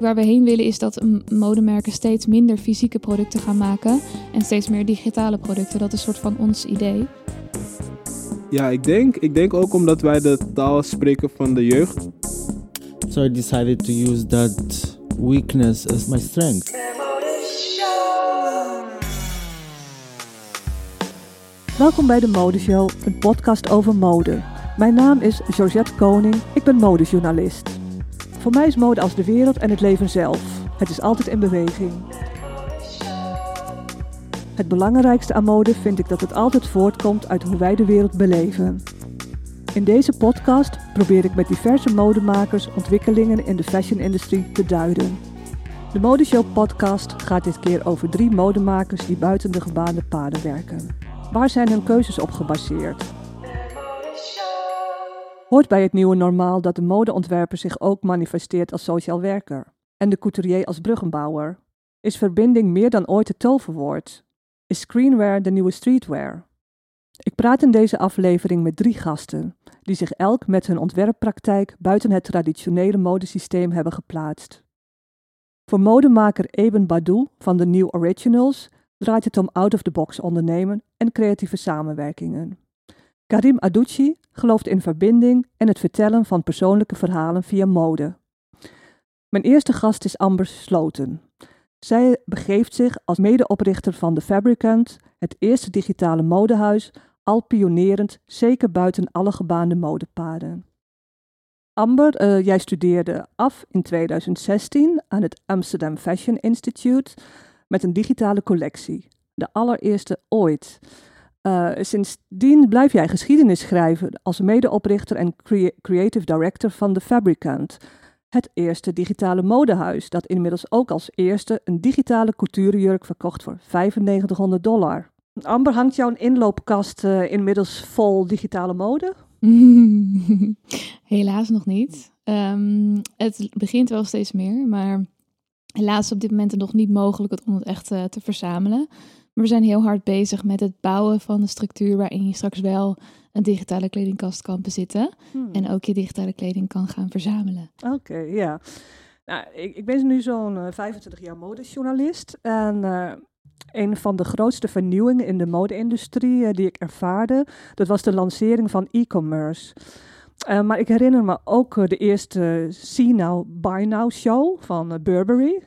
Waar we heen willen is dat modemerken steeds minder fysieke producten gaan maken en steeds meer digitale producten. Dat is een soort van ons idee. Ja, ik denk, ik denk ook omdat wij de taal spreken van de jeugd. So I decided to use that weakness as my strength. Welkom bij de Modeshow, een podcast over mode. Mijn naam is Georgette Koning, ik ben modejournalist. Voor mij is mode als de wereld en het leven zelf. Het is altijd in beweging. Het belangrijkste aan mode vind ik dat het altijd voortkomt uit hoe wij de wereld beleven. In deze podcast probeer ik met diverse modemakers ontwikkelingen in de fashion-industrie te duiden. De Modeshow podcast gaat dit keer over drie modemakers die buiten de gebaande paden werken. Waar zijn hun keuzes op gebaseerd? Hoort bij het nieuwe normaal dat de modeontwerper zich ook manifesteert als sociaal werker en de couturier als bruggenbouwer? Is verbinding meer dan ooit het toverwoord? Is screenwear de nieuwe streetwear? Ik praat in deze aflevering met drie gasten, die zich elk met hun ontwerppraktijk buiten het traditionele modesysteem hebben geplaatst. Voor modemaker Eben Badou van de New Originals draait het om out-of-the-box ondernemen en creatieve samenwerkingen. Karim Adouchi gelooft in verbinding en het vertellen van persoonlijke verhalen via mode. Mijn eerste gast is Amber Sloten. Zij begeeft zich als medeoprichter van The Fabricant, het eerste digitale modehuis, al pionerend, zeker buiten alle gebaande modepaden. Amber, uh, jij studeerde af in 2016 aan het Amsterdam Fashion Institute met een digitale collectie, de allereerste ooit. Uh, sindsdien blijf jij geschiedenis schrijven als medeoprichter en creative director van The Fabricant, het eerste digitale modehuis dat inmiddels ook als eerste een digitale couturejurk verkocht voor 9500 dollar. Amber, hangt jouw inloopkast uh, inmiddels vol digitale mode? Helaas nog niet. Um, het begint wel steeds meer, maar helaas op dit moment nog niet mogelijk om het echt uh, te verzamelen. Maar we zijn heel hard bezig met het bouwen van een structuur waarin je straks wel een digitale kledingkast kan bezitten. Hmm. En ook je digitale kleding kan gaan verzamelen. Oké, ja. Nou, ik, ik ben nu zo'n uh, 25 jaar modejournalist. En uh, een van de grootste vernieuwingen in de mode-industrie uh, die ik ervaarde, dat was de lancering van e-commerce. Uh, maar ik herinner me ook de eerste See Now, Buy Now show van Burberry.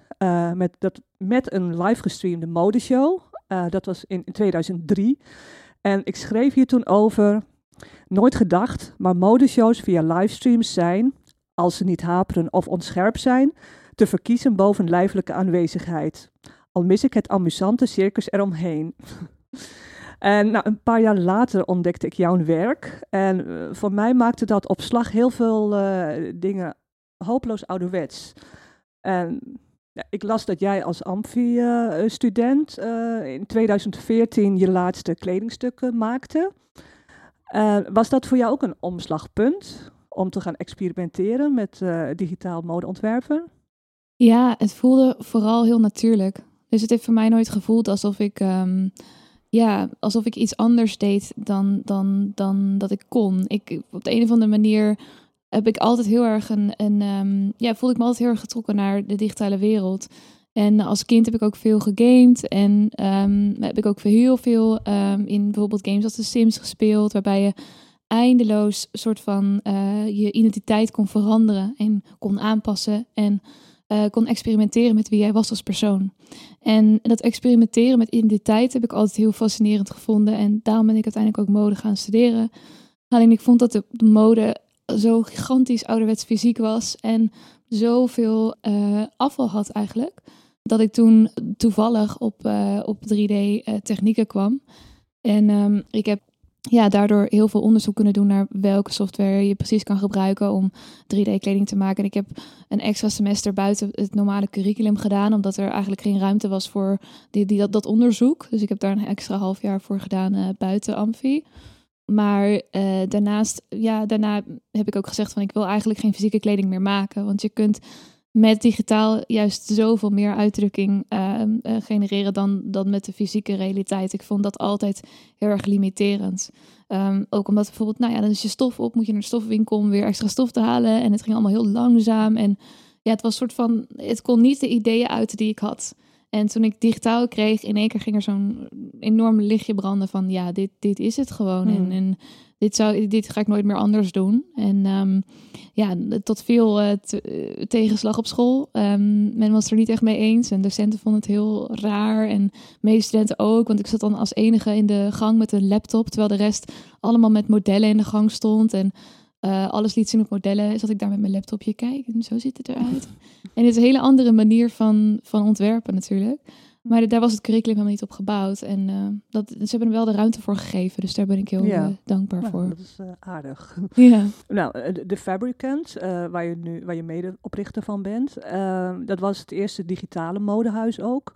met, dat, met een live gestreamde modeshow. Uh, dat was in, in 2003. En ik schreef hier toen over, nooit gedacht, maar modeshows via livestreams zijn, als ze niet haperen of onscherp zijn, te verkiezen boven lijfelijke aanwezigheid. Al mis ik het amusante circus eromheen. en nou, een paar jaar later ontdekte ik jouw werk. En uh, voor mij maakte dat op slag heel veel uh, dingen hopeloos ouderwets. En ik las dat jij als Amfi-student uh, in 2014 je laatste kledingstukken maakte. Uh, was dat voor jou ook een omslagpunt om te gaan experimenteren met digitaal modeontwerpen? Ja, het voelde vooral heel natuurlijk. Dus het heeft voor mij nooit gevoeld alsof ik, um, ja, alsof ik iets anders deed dan, dan, dan dat ik kon. Ik, op de een of andere manier heb ik altijd heel erg een, een um, ja, voelde ik me altijd heel erg getrokken naar de digitale wereld. En als kind heb ik ook veel gegamed en um, heb ik ook heel veel um, in bijvoorbeeld games als The Sims gespeeld, waarbij je eindeloos soort van uh, je identiteit kon veranderen en kon aanpassen en uh, kon experimenteren met wie jij was als persoon. En dat experimenteren met identiteit heb ik altijd heel fascinerend gevonden en daarom ben ik uiteindelijk ook mode gaan studeren. Alleen ik vond dat de mode zo gigantisch ouderwets fysiek was en zoveel uh, afval had eigenlijk. Dat ik toen toevallig op, uh, op 3D-technieken eh, kwam. En um, ik heb ja, daardoor heel veel onderzoek kunnen doen naar welke software je precies kan gebruiken om 3D-kleding te maken. En ik heb een extra semester buiten het normale curriculum gedaan, omdat er eigenlijk geen ruimte was voor die, die, dat, dat onderzoek. Dus ik heb daar een extra half jaar voor gedaan buiten Amfi. Maar uh, daarnaast, ja, daarna heb ik ook gezegd van ik wil eigenlijk geen fysieke kleding meer maken. Want je kunt met digitaal juist zoveel meer uitdrukking uh, uh, genereren dan, dan met de fysieke realiteit. Ik vond dat altijd heel erg limiterend. Um, ook omdat bijvoorbeeld, nou ja, dan is je stof op, moet je naar de stofwinkel om weer extra stof te halen. En het ging allemaal heel langzaam. En ja, het was soort van, het kon niet de ideeën uiten die ik had. En toen ik digitaal kreeg, in één keer ging er zo'n enorm lichtje branden van, ja, dit, dit is het gewoon. Hmm. En, en dit, zou, dit ga ik nooit meer anders doen. En ehm, ja, tot veel eh, te- eh, tegenslag op school. Ehm, men was er niet echt mee eens. En docenten vonden het heel raar. En medestudenten ook. Want ik zat dan als enige in de gang met een laptop. Terwijl de rest allemaal met modellen in de gang stond. En eh, alles liet zien op modellen. Zat ik daar met mijn laptopje kijken. Zo ziet het eruit. en het is een hele andere manier van, van ontwerpen natuurlijk. Maar daar was het curriculum helemaal niet op gebouwd. En eh, dat, ze hebben er wel de ruimte voor gegeven. Dus daar ben ik heel Ja. eh, dankbaar Nou, voor. dat is aardig. Ja. Nou, de, Fabricant, waar je nu waar je medeoprichter van bent, eh, dat was het eerste digitale modehuis ook.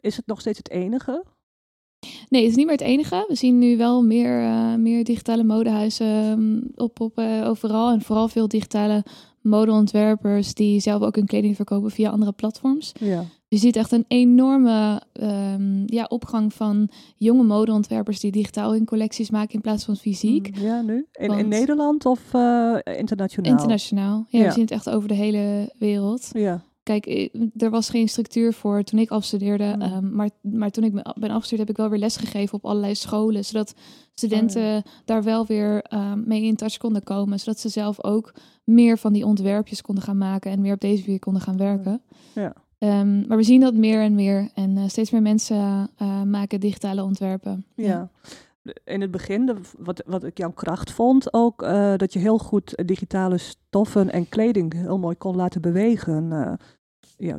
Is het nog steeds het enige? Nee, het is niet meer het enige. We zien nu wel meer, eh, meer digitale modehuizen ehm, op, op eh, overal. En vooral veel digitale modeontwerpers die zelf ook hun kleding verkopen via andere platforms. Ja. Je ziet echt een enorme ehm, ja, opgang van jonge modeontwerpers die digitaal hun collecties maken in plaats van fysiek. Mm, Ja, nu? In, in Nederland of eh, internationaal? Internationaal. Ja, Ja. we zien het echt over de hele wereld. Ja, Kijk, eh, er was geen structuur voor toen ik afstudeerde. Hmm. ehm, maar, maar toen ik ben afgestudeerd heb ik wel weer lesgegeven op allerlei scholen. Zodat studenten daar wel weer ehm, mee in touch konden komen. Zodat ze zelf ook meer van die ontwerpjes konden gaan maken. En meer op deze manier konden gaan werken. Ja. Ehm, maar we zien dat meer en meer. En eh, steeds meer mensen eh, maken digitale ontwerpen. ja. In het begin, de- wat, wat ik jouw kracht vond, ook dat je heel goed digitale stoffen en kleding heel mooi kon laten bewegen. Ja,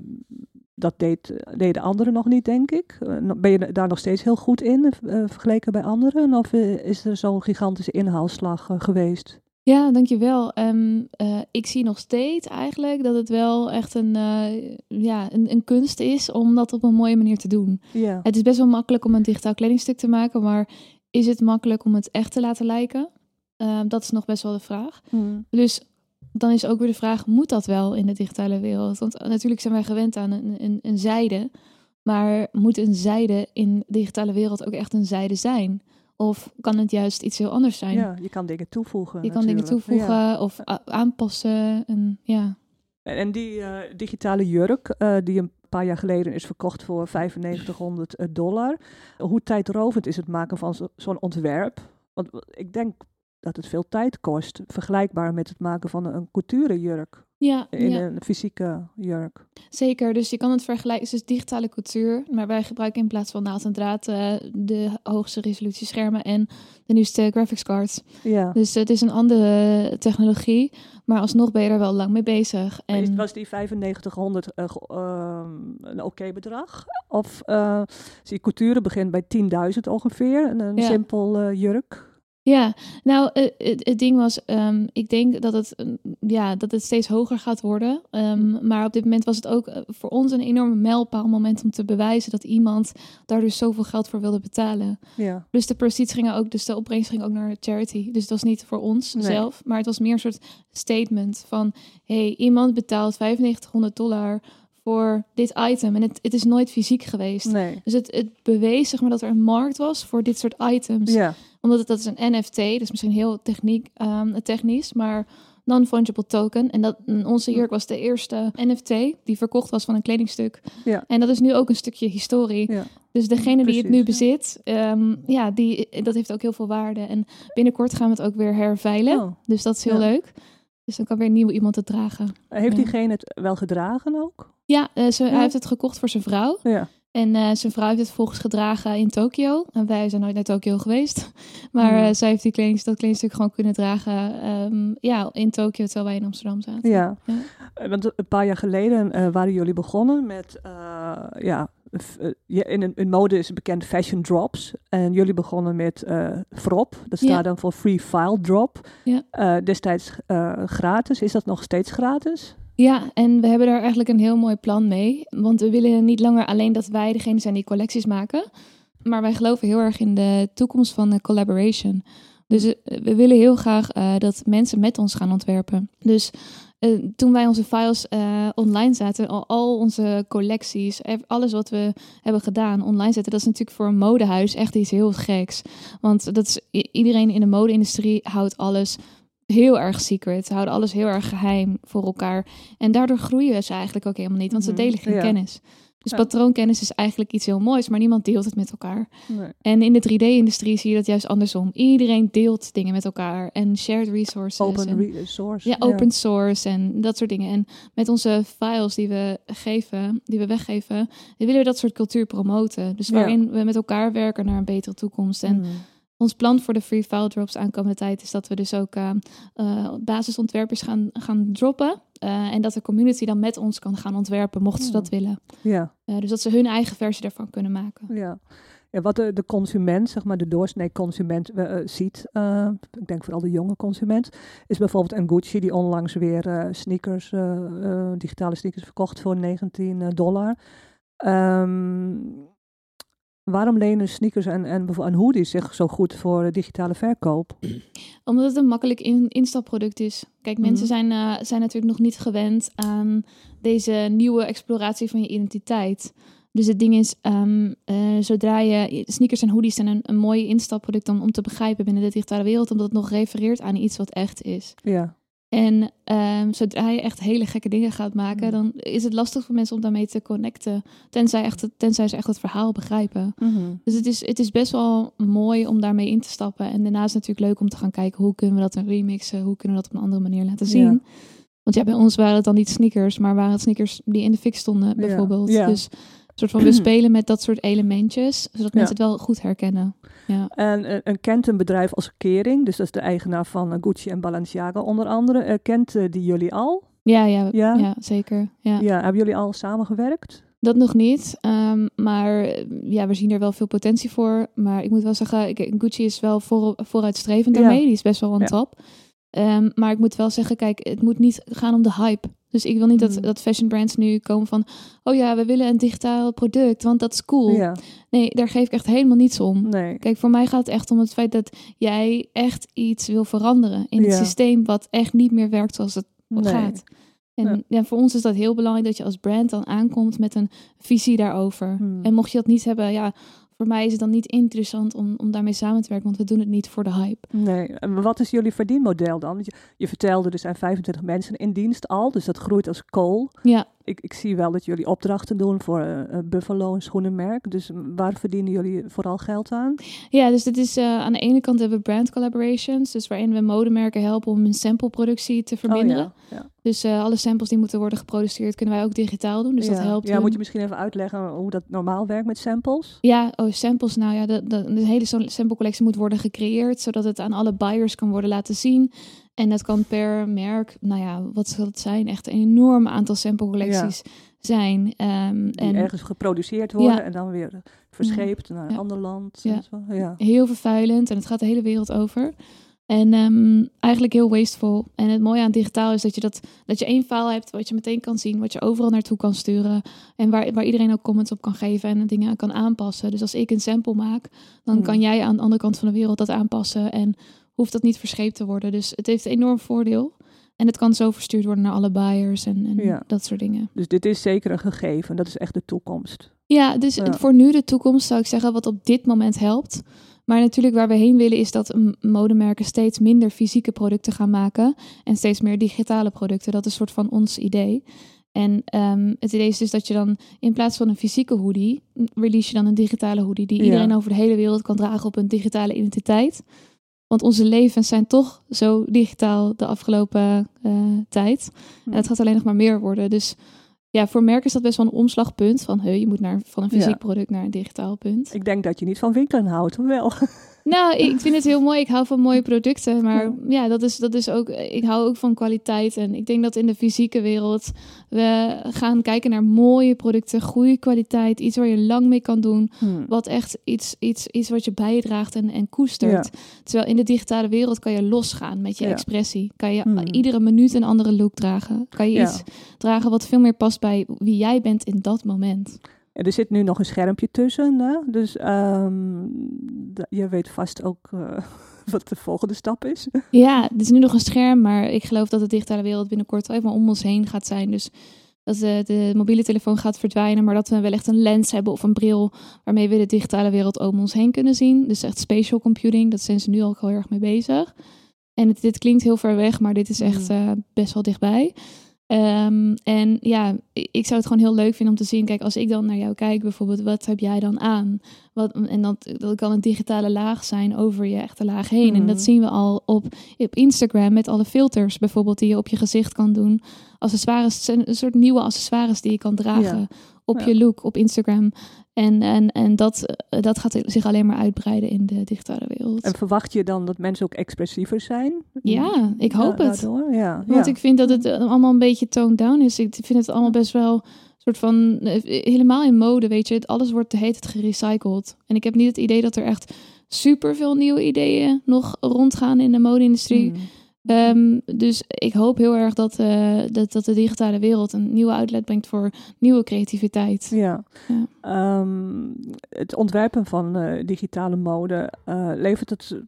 dat deed, deden anderen nog niet, denk ik. Eh, ben je daar nog steeds heel goed in, eh, vergeleken bij anderen? Of eh, is er zo'n gigantische inhaalslag geweest? Ja, dankjewel. Ehm eh ik zie nog steeds eigenlijk dat het wel echt een, ja, een, een kunst is om dat op een mooie manier te doen. Ja. Het is best wel makkelijk om een digitaal kledingstuk te maken, maar is het makkelijk om het echt te laten lijken? Ehm, dat is nog best wel de vraag. Mm. Dus dan is ook weer de vraag, moet dat wel in de digitale wereld? Want natuurlijk zijn wij gewend aan een, een, een zijde, maar moet een zijde in de digitale wereld ook echt een zijde zijn? Of kan het juist iets heel anders zijn? ja, je kan dingen toevoegen. Je kan dingen toevoegen Ja. of aanpassen. En, ja. En, en die eh, digitale jurk, eh, die een paar jaar geleden is verkocht voor 9500 dollar. Hoe tijdrovend is het maken van zo- zo'n ontwerp? Want ik denk dat het veel tijd kost, vergelijkbaar met het maken van een couture jurk. Ja, In ja, een fysieke jurk. zeker. Dus je kan het vergelijken. Het is digitale couture, maar wij gebruiken in plaats van naald en draad eh, de hoogste resolutie schermen en de nieuwste graphics cards. Ja. Dus het is een andere technologie, maar alsnog ben je er wel lang mee bezig. En... Was die 9500 eh, ehm, een oké bedrag? Of eh zie je couture begint bij 10.000 ongeveer, een, een Ja. simpel jurk? Ja, nou, eh, het, het ding was, ehm, ik denk dat het, mm, ja, dat het steeds hoger gaat worden. Ehm, maar op dit moment was het ook eh, voor ons een enorme mijlpaalmoment om te bewijzen dat iemand daar dus zoveel geld voor wilde betalen. Ja. Dus de proceeds gingen ook, dus de opbrengst ging ook naar charity. Dus het was niet voor ons Nee. zelf, maar het was meer een soort statement van, hey, iemand betaalt 9500 dollar voor dit item en het, het is nooit fysiek geweest. Nee. Dus het, het bewees zeg maar dat er een markt was voor dit soort items Ja. omdat het, dat is een NFT, dus misschien heel techniek, ehm, technisch, maar non-fungible token. En dat en onze jurk was de eerste NFT die verkocht was van een kledingstuk. Ja. En dat is nu ook een stukje historie. Ja. Dus degene die het nu Precies, ja. bezit, ehm, ja, die, dat heeft ook heel veel waarde. En binnenkort gaan we het ook weer herveilen. Oh. Dus dat is heel Ja. leuk. Dus dan kan weer nieuw iemand het dragen. Heeft Ja. diegene het wel gedragen ook? Ja, eh, ze, Ja. hij heeft het gekocht voor zijn vrouw. Ja. En eh, zijn vrouw heeft het volgens gedragen in Tokio. En wij zijn nooit naar Tokio geweest. Maar Hmm. eh, zij heeft die kleding, dat kledingstuk gewoon kunnen dragen ehm, ja, in Tokio, terwijl wij in Amsterdam zaten. Ja. Ja. Want een paar jaar geleden waren jullie begonnen met, eh, ja, eh, in, een, in mode is bekend fashion drops. En jullie begonnen met eh FROP, dat staat Ja. dan voor Free File Drop. Ja. Eh, destijds gratis, is dat nog steeds gratis? Ja, en we hebben daar eigenlijk een heel mooi plan mee. Want we willen niet langer alleen dat wij degene zijn die collecties maken. Maar wij geloven heel erg in de toekomst van de collaboration. Dus we willen heel graag dat mensen met ons gaan ontwerpen. Dus eh, toen wij onze files eh, online zetten, al, al onze collecties, alles wat we hebben gedaan online zetten, dat is natuurlijk voor een modehuis echt iets heel geks. Want dat is, iedereen in de mode-industrie houdt alles heel erg secret. Ze houden alles heel erg geheim voor elkaar. En daardoor groeien ze eigenlijk ook helemaal niet, want ze Mhm, delen geen ja. kennis. Dus Ja. patroonkennis is eigenlijk iets heel moois, maar niemand deelt het met elkaar. Nee. En in de 3D-industrie zie je dat juist andersom. Iedereen deelt dingen met elkaar en shared resources. Open en, re- source. ja, open source en dat soort dingen. En met onze files die we geven, die we weggeven, willen we dat soort cultuur promoten. Dus Ja. waarin we met elkaar werken naar een betere toekomst. En Mhm. ons plan voor de Free File Drops aankomende tijd is dat we dus ook eh, eh, basisontwerpers gaan, gaan droppen. Eh, en dat de community dan met ons kan gaan ontwerpen, mochten ze dat willen. Ja, Eh, dus dat ze hun eigen versie daarvan kunnen maken. ja. Ja, wat de, de consument, zeg maar de doorsnee consument eh, ziet, ik denk vooral de jonge consument, is bijvoorbeeld een Gucci die onlangs weer sneakers, digitale sneakers verkocht voor 19 dollar. Ehm, waarom lenen sneakers en, en, hoodies zich zo goed voor eh, digitale verkoop? Omdat het een makkelijk in, instapproduct is. Kijk, mensen Mhm. zijn, eh, zijn natuurlijk nog niet gewend aan deze nieuwe exploratie van je identiteit. Dus het ding is, ehm, eh, zodra je sneakers en hoodies zijn een, een mooi instapproduct om, om te begrijpen binnen de digitale wereld, omdat het nog refereert aan iets wat echt is. Ja, En ehm, zodra je echt hele gekke dingen gaat maken, Mhm. dan is het lastig voor mensen om daarmee te connecten, tenzij, echt, tenzij ze echt het verhaal begrijpen. Dus het is, het is best wel mooi om daarmee in te stappen. En daarna is het natuurlijk leuk om te gaan kijken hoe kunnen we dat remixen, hoe kunnen we dat op een andere manier laten zien. Ja. Want ja, bij ons waren het dan niet sneakers, maar waren het sneakers die in de fik stonden bijvoorbeeld. ja. Dus soort van we spelen met dat soort elementjes, zodat Ja. mensen het wel goed herkennen. Ja. En eh, een kent een bedrijf als Kering, dus dat is de eigenaar van eh, Gucci en Balenciaga onder andere. eh, kent die jullie al? Ja, ja, Ja? ja. zeker. Ja. Ja, hebben jullie al samengewerkt? Dat nog niet, ehm, maar ja, we zien er wel veel potentie voor. Maar ik moet wel zeggen, ik, Gucci is wel voor, vooruitstrevend daarmee. Die is best wel on Ja. top. Ehm, maar ik moet wel zeggen, kijk, het moet niet gaan om de hype. Dus ik wil niet dat, Mm. dat fashion brands nu komen van... oh ja, we willen een digitaal product, want dat is cool. Ja, Nee, daar geef ik echt helemaal niets om. nee. Kijk, voor mij gaat het echt om het feit dat jij echt iets wil veranderen... in het Ja. systeem wat echt niet meer werkt zoals het nee. gaat. En Ja. ja. voor ons is dat heel belangrijk dat je als brand dan aankomt met een visie daarover. Hmm. En mocht je dat niet hebben, ja, voor mij is het dan niet interessant om, om daarmee samen te werken, want we doen het niet voor de hype. Nee, en wat is jullie verdienmodel dan? Je, je vertelde, er zijn 25 mensen in dienst al, dus dat groeit als kool. Ja, Ik, ik zie wel dat jullie opdrachten doen voor eh, Buffalo, een schoenenmerk. Dus mm, waar verdienen jullie vooral geld aan? ja dus dit is eh, aan de ene kant hebben we brand collaborations, dus waarin we modemerken helpen om hun sampleproductie te verminderen. Oh, ja. Ja. Dus alle samples die moeten worden geproduceerd, kunnen wij ook digitaal doen. Dus ja. dat helpt. Ja, hun. moet je misschien even uitleggen hoe dat normaal werkt met samples? Ja, oh, samples. Nou ja, de, de, de hele sam- samplecollectie moet worden gecreëerd, zodat het aan alle buyers kan worden laten zien. En dat kan per merk, nou ja, wat zal het zijn? Echt een enorm aantal samplecollecties zijn. Ehm, Die en ergens geproduceerd worden Ja. en dan weer verscheept naar een Ja. ander land. Ja. en zo. Ja. heel vervuilend en het gaat de hele wereld over. En ehm, eigenlijk heel wasteful. En het mooie aan digitaal is dat je, dat, dat je één file hebt wat je meteen kan zien, wat je overal naartoe kan sturen. En waar, waar iedereen ook comments op kan geven en dingen kan aanpassen. Dus als ik een sample maak, dan Hmm. kan jij aan de andere kant van de wereld dat aanpassen. En hoeft dat niet verscheept te worden. Dus het heeft een enorm voordeel. En het kan zo verstuurd worden naar alle buyers en, en Ja. dat soort dingen. Dus dit is zeker een gegeven. Dat is echt de toekomst. Ja, dus Ja. voor nu de toekomst zou ik zeggen wat op dit moment helpt. Maar natuurlijk waar we heen willen is dat modemerken steeds minder fysieke producten gaan maken en steeds meer digitale producten. Dat is een soort van ons idee. En ehm, het idee is dus dat je dan in plaats van een fysieke hoodie, release je dan een digitale hoodie die Ja. iedereen over de hele wereld kan dragen op een digitale identiteit. Want onze levens zijn toch zo digitaal de afgelopen eh, tijd. En het gaat alleen nog maar meer worden. Dus ja, voor merken is dat best wel een omslagpunt. Van, he, je moet naar, van een fysiek Ja. product naar een digitaal punt. Ik denk dat je niet van winkelen houdt, wel? Nou, ik vind het heel mooi. Ik hou van mooie producten. Maar Ja. ja, dat, is, dat is ook... Ik hou ook van kwaliteit. En ik denk dat in de fysieke wereld... we gaan kijken naar mooie producten. Goede kwaliteit. Iets waar je lang mee kan doen. Hmm. Wat echt iets, iets, iets wat je bijdraagt en, en koestert. Terwijl in de digitale wereld kan je losgaan met je Ja. expressie. Kan je Hmm. iedere minuut een andere look dragen. Kan je iets dragen wat veel meer past bij wie jij bent in dat moment. Er zit nu nog een schermpje tussen, hè? dus ehm, je weet vast ook eh, wat de volgende stap is. Ja, het is nu nog een scherm, maar ik geloof dat de digitale wereld binnenkort wel even om ons heen gaat zijn. Dus dat de, de mobiele telefoon gaat verdwijnen, maar dat we wel echt een lens hebben of een bril waarmee we de digitale wereld om ons heen kunnen zien. Dus echt spatial computing, daar zijn ze nu al heel erg mee bezig. En het, dit klinkt heel ver weg, maar dit is echt eh, best wel dichtbij. Ehm, en ja, ik zou het gewoon heel leuk vinden om te zien. Kijk, als ik dan naar jou kijk, bijvoorbeeld, wat heb jij dan aan? Wat, en dat, dat kan een digitale laag zijn over je echte laag heen. En Mhm. dat zien we al op, op Instagram met alle filters, bijvoorbeeld, die je op je gezicht kan doen. Accessoires, een soort nieuwe accessoires die je kan dragen Ja. op Ja. je look op Instagram. En, en, en dat, eh, dat gaat zich alleen maar uitbreiden in de digitale wereld. En verwacht je dan dat mensen ook expressiever zijn? Ja, ik hoop Da- het. daardoor? Ja, Want ja. ik vind dat het eh, allemaal een beetje toned down is. Ik vind het allemaal best wel soort van eh, helemaal in mode, weet je. Het- Alles wordt heet het gerecycled. En ik heb niet het idee dat er echt super veel nieuwe ideeën nog rondgaan in de mode-industrie. Mm. Ehm, dus ik hoop heel erg dat, eh, dat, dat de digitale wereld een nieuwe outlet brengt voor nieuwe creativiteit. Ja. Ja. Ehm, het ontwerpen van eh, digitale mode eh, levert het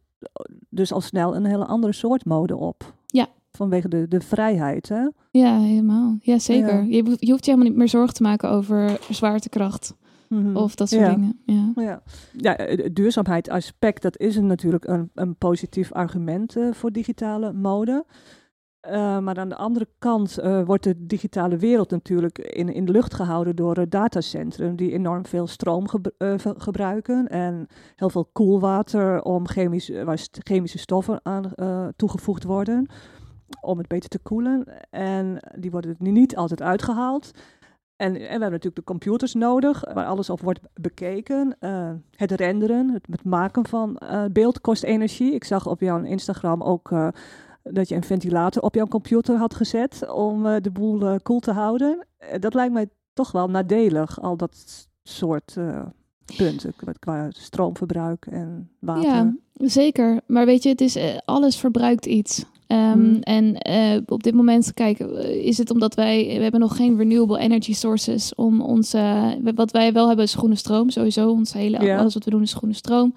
dus al snel een hele andere soort mode op. Ja. Vanwege de, de vrijheid, hè? Ja, helemaal. Ja, zeker. Ja. Je, hoeft- je hoeft je helemaal niet meer zorgen te maken over zwaartekracht Mhm. of dat soort Ja. dingen. Ja. Ja, ja eh, het duurzaamheidsaspect, dat is een, natuurlijk een, een positief argument eh, voor digitale mode. Eh, maar aan de andere kant eh, wordt de digitale wereld natuurlijk in, in de lucht gehouden door uh, datacentrum die enorm veel stroom eh, gebruiken en heel veel koelwater om chemisch, eh, waar chemische stoffen aan eh, toegevoegd worden om het beter te koelen. En die worden niet altijd uitgehaald. En, en we hebben natuurlijk de computers nodig, waar alles op wordt bekeken. Eh, het renderen, het, maken van eh, beeld kost energie. Ik zag op jouw Instagram ook eh, dat je een ventilator op jouw computer had gezet om eh, de boel eh, koel te houden. Eh, dat lijkt mij toch wel nadelig, al dat soort eh, punten qua- stroomverbruik en water. Ja, zeker. Maar weet je, het is, eh, alles verbruikt iets. Ehm, Hmm. En eh, op dit moment, kijk, is het omdat wij, we hebben nog geen renewable energy sources om onze, wat wij wel hebben is groene stroom, sowieso. Ons hele, alles wat we doen is groene stroom.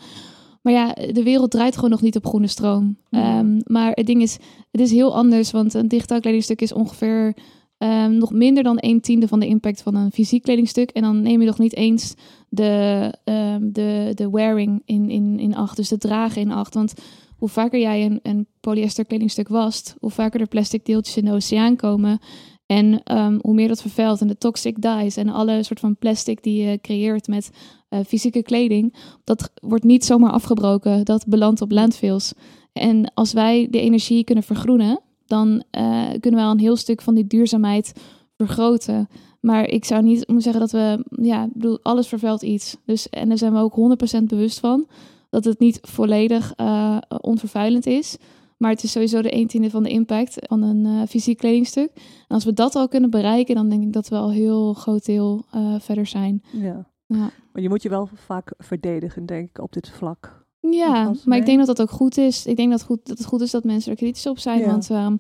Maar ja, de wereld draait gewoon nog niet op groene stroom. Hmm. Ehm, maar het ding is, het is heel anders, want een digitaal kledingstuk is ongeveer ehm, nog minder dan een tiende van de impact van een fysiek kledingstuk. En dan neem je nog niet eens de, ehm, de, de wearing in, in, in acht, dus de dragen in acht. Want hoe vaker jij een, een polyester kledingstuk wast, hoe vaker er plastic deeltjes in de oceaan komen. En ehm, hoe meer dat vervuilt en de toxic dyes en alle soort van plastic die je creëert met eh, fysieke kleding, dat wordt niet zomaar afgebroken. Dat belandt op landfills. En als wij de energie kunnen vergroenen, dan eh, kunnen we al een heel stuk van die duurzaamheid vergroten. Maar ik zou niet moeten zeggen dat we, ja, ik bedoel, alles vervuilt iets. Dus, en daar zijn we ook 100% bewust van dat het niet volledig eh, onvervuilend is. Maar het is sowieso de 1 tiende van de impact van een eh, fysiek kledingstuk. En als we dat al kunnen bereiken, dan denk ik dat we al heel groot deel verder zijn. Ja. Ja. Maar je moet je wel vaak verdedigen, denk ik, op dit vlak. Ja, maar ik denk dat dat ook goed is. Ik denk dat, goed, dat het goed is dat mensen er kritisch op zijn. Ja. Want ehm,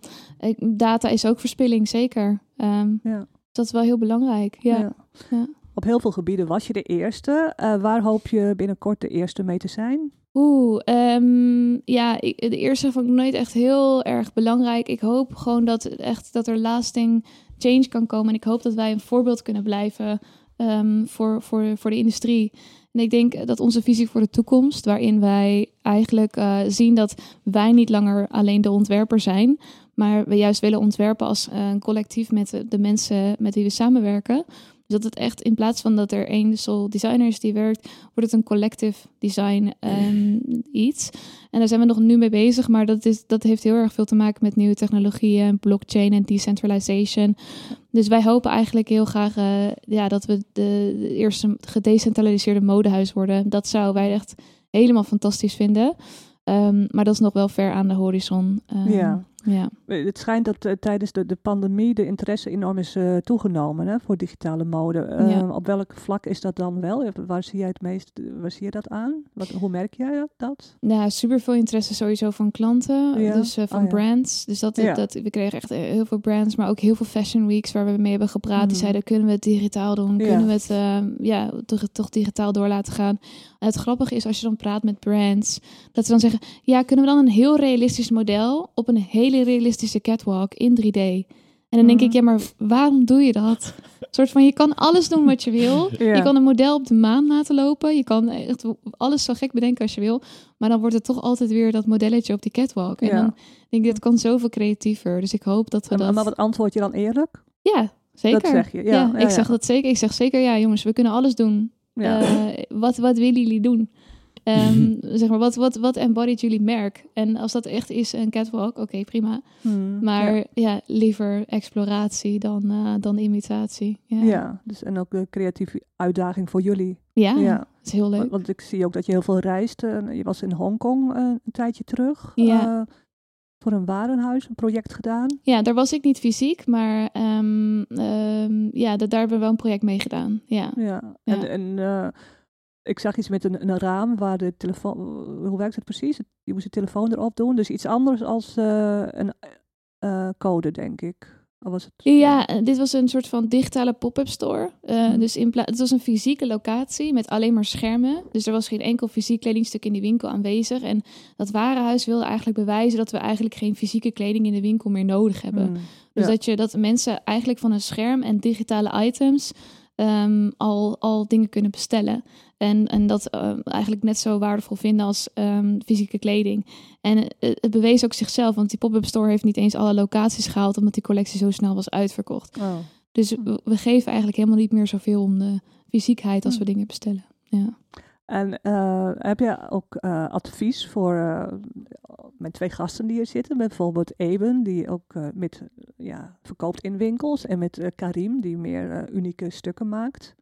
data is ook verspilling, zeker. Ehm, Ja. Dat is wel heel belangrijk. Ja. Ja. Op heel veel gebieden was je de eerste. Eh, waar hoop je binnenkort de eerste mee te zijn? Oeh, ehm, ja, ik, de eerste vond ik nooit echt heel erg belangrijk. Ik hoop gewoon dat, echt, dat er lasting change kan komen. En ik hoop dat wij een voorbeeld kunnen blijven voor, voor, voor de industrie. En ik denk dat onze visie voor de toekomst, waarin wij eigenlijk eh, zien dat wij niet langer alleen de ontwerper zijn, maar we juist willen ontwerpen als eh, een collectief met de, de mensen met wie we samenwerken. Dus dat het echt in plaats van dat er één sole designer is die werkt, wordt het een collective design ehm, iets. En daar zijn we nog nu mee bezig, maar dat, is, dat heeft heel erg veel te maken met nieuwe technologieën, blockchain en decentralization. Dus wij hopen eigenlijk heel graag eh, ja, dat we de, de eerste gedecentraliseerde modehuis worden. Dat zouden wij echt helemaal fantastisch vinden. Ehm, maar dat is nog wel ver aan de horizon. Ehm, Ja. Ja. Eh, Het schijnt dat eh, tijdens de, de pandemie de interesse enorm is eh, toegenomen hè, voor digitale mode. Eh, Ja. Op welk vlak is dat dan wel? Waar zie jij het meest? Waar zie je dat aan? Wat, hoe merk jij dat-? Ja, super veel interesse sowieso van klanten, Ja. dus van Oh, brands. Dus dat, dat, we kregen echt heel veel brands, maar ook heel veel fashion weeks waar we mee hebben gepraat. Die Mhm. zeiden, kunnen we het digitaal doen? Kunnen we het ja, toch, toch digitaal door laten gaan? Het grappige is, als je dan praat met brands, dat ze dan zeggen, ja, kunnen we dan een heel realistisch model op een hele realistische catwalk in 3D? En dan denk Mhm. ik, ja, maar waarom doe je dat? soort van, je kan alles doen wat je wil. Ja. Je kan een model op de maan laten lopen. Je kan echt alles zo gek bedenken als je wil. Maar dan wordt het toch altijd weer dat modelletje op die catwalk. En Ja. dan denk ik, dat kan zoveel creatiever. Dus ik hoop dat we En- dat... Maar wat antwoord je dan eerlijk? Ja, zeker. Dat zeg je. Ja, Ja, ja, ik zeg dat zeker. Ik zeg zeker, ja jongens, we kunnen alles doen. Ja. Eh, wat, wat willen jullie doen? Ehm, zeg maar, wat, wat, wat embodied jullie merk? En als dat echt is een catwalk, oké, prima. Hmm, Maar ja. ja, liever exploratie dan, eh, dan imitatie. Ja, Ja, dus en ook een creatieve uitdaging voor jullie. ja, Ja. dat is heel leuk. Want, want ik zie ook dat je heel veel reist. eh, je was in Hongkong eh, een tijdje terug. Ja. eh, voor een warenhuis, een project gedaan. Ja, daar was ik niet fysiek, maar ehm, ehm, ja, dat, daar hebben we wel een project mee gedaan. Ja, Ja. Ja. En, en eh, ik zag iets met een, een raam waar de telefoon... Hoe werkt het precies? Je moest de telefoon erop doen. Dus iets anders als eh, een eh, code, denk ik. Of was het? Ja, eh, dit was een soort van digitale pop-up store. Mhm. Dus in het was een fysieke locatie met alleen maar schermen. Dus er was geen enkel fysiek kledingstuk in die winkel aanwezig. En dat warenhuis wilde eigenlijk bewijzen dat we eigenlijk geen fysieke kleding in de winkel meer nodig hebben. Hmm. Dus Ja. dat, je, dat mensen eigenlijk van een scherm en digitale items ehm, al, al dingen kunnen bestellen. En, en dat ehm, eigenlijk net zo waardevol vinden als ehm, fysieke kleding. En eh, het bewees ook zichzelf, want die pop-up store heeft niet eens alle locaties gehaald, omdat die collectie zo snel was uitverkocht. Oh. Dus we, we geven eigenlijk helemaal niet meer zoveel om de fysiekheid als Hm. we dingen bestellen. Ja. En eh, heb je ook eh, advies voor eh, mijn twee gasten die hier zitten? Met bijvoorbeeld Eben, die ook eh, met, eh, ja, verkoopt in winkels. En met eh, Karim, die meer eh, unieke stukken maakt.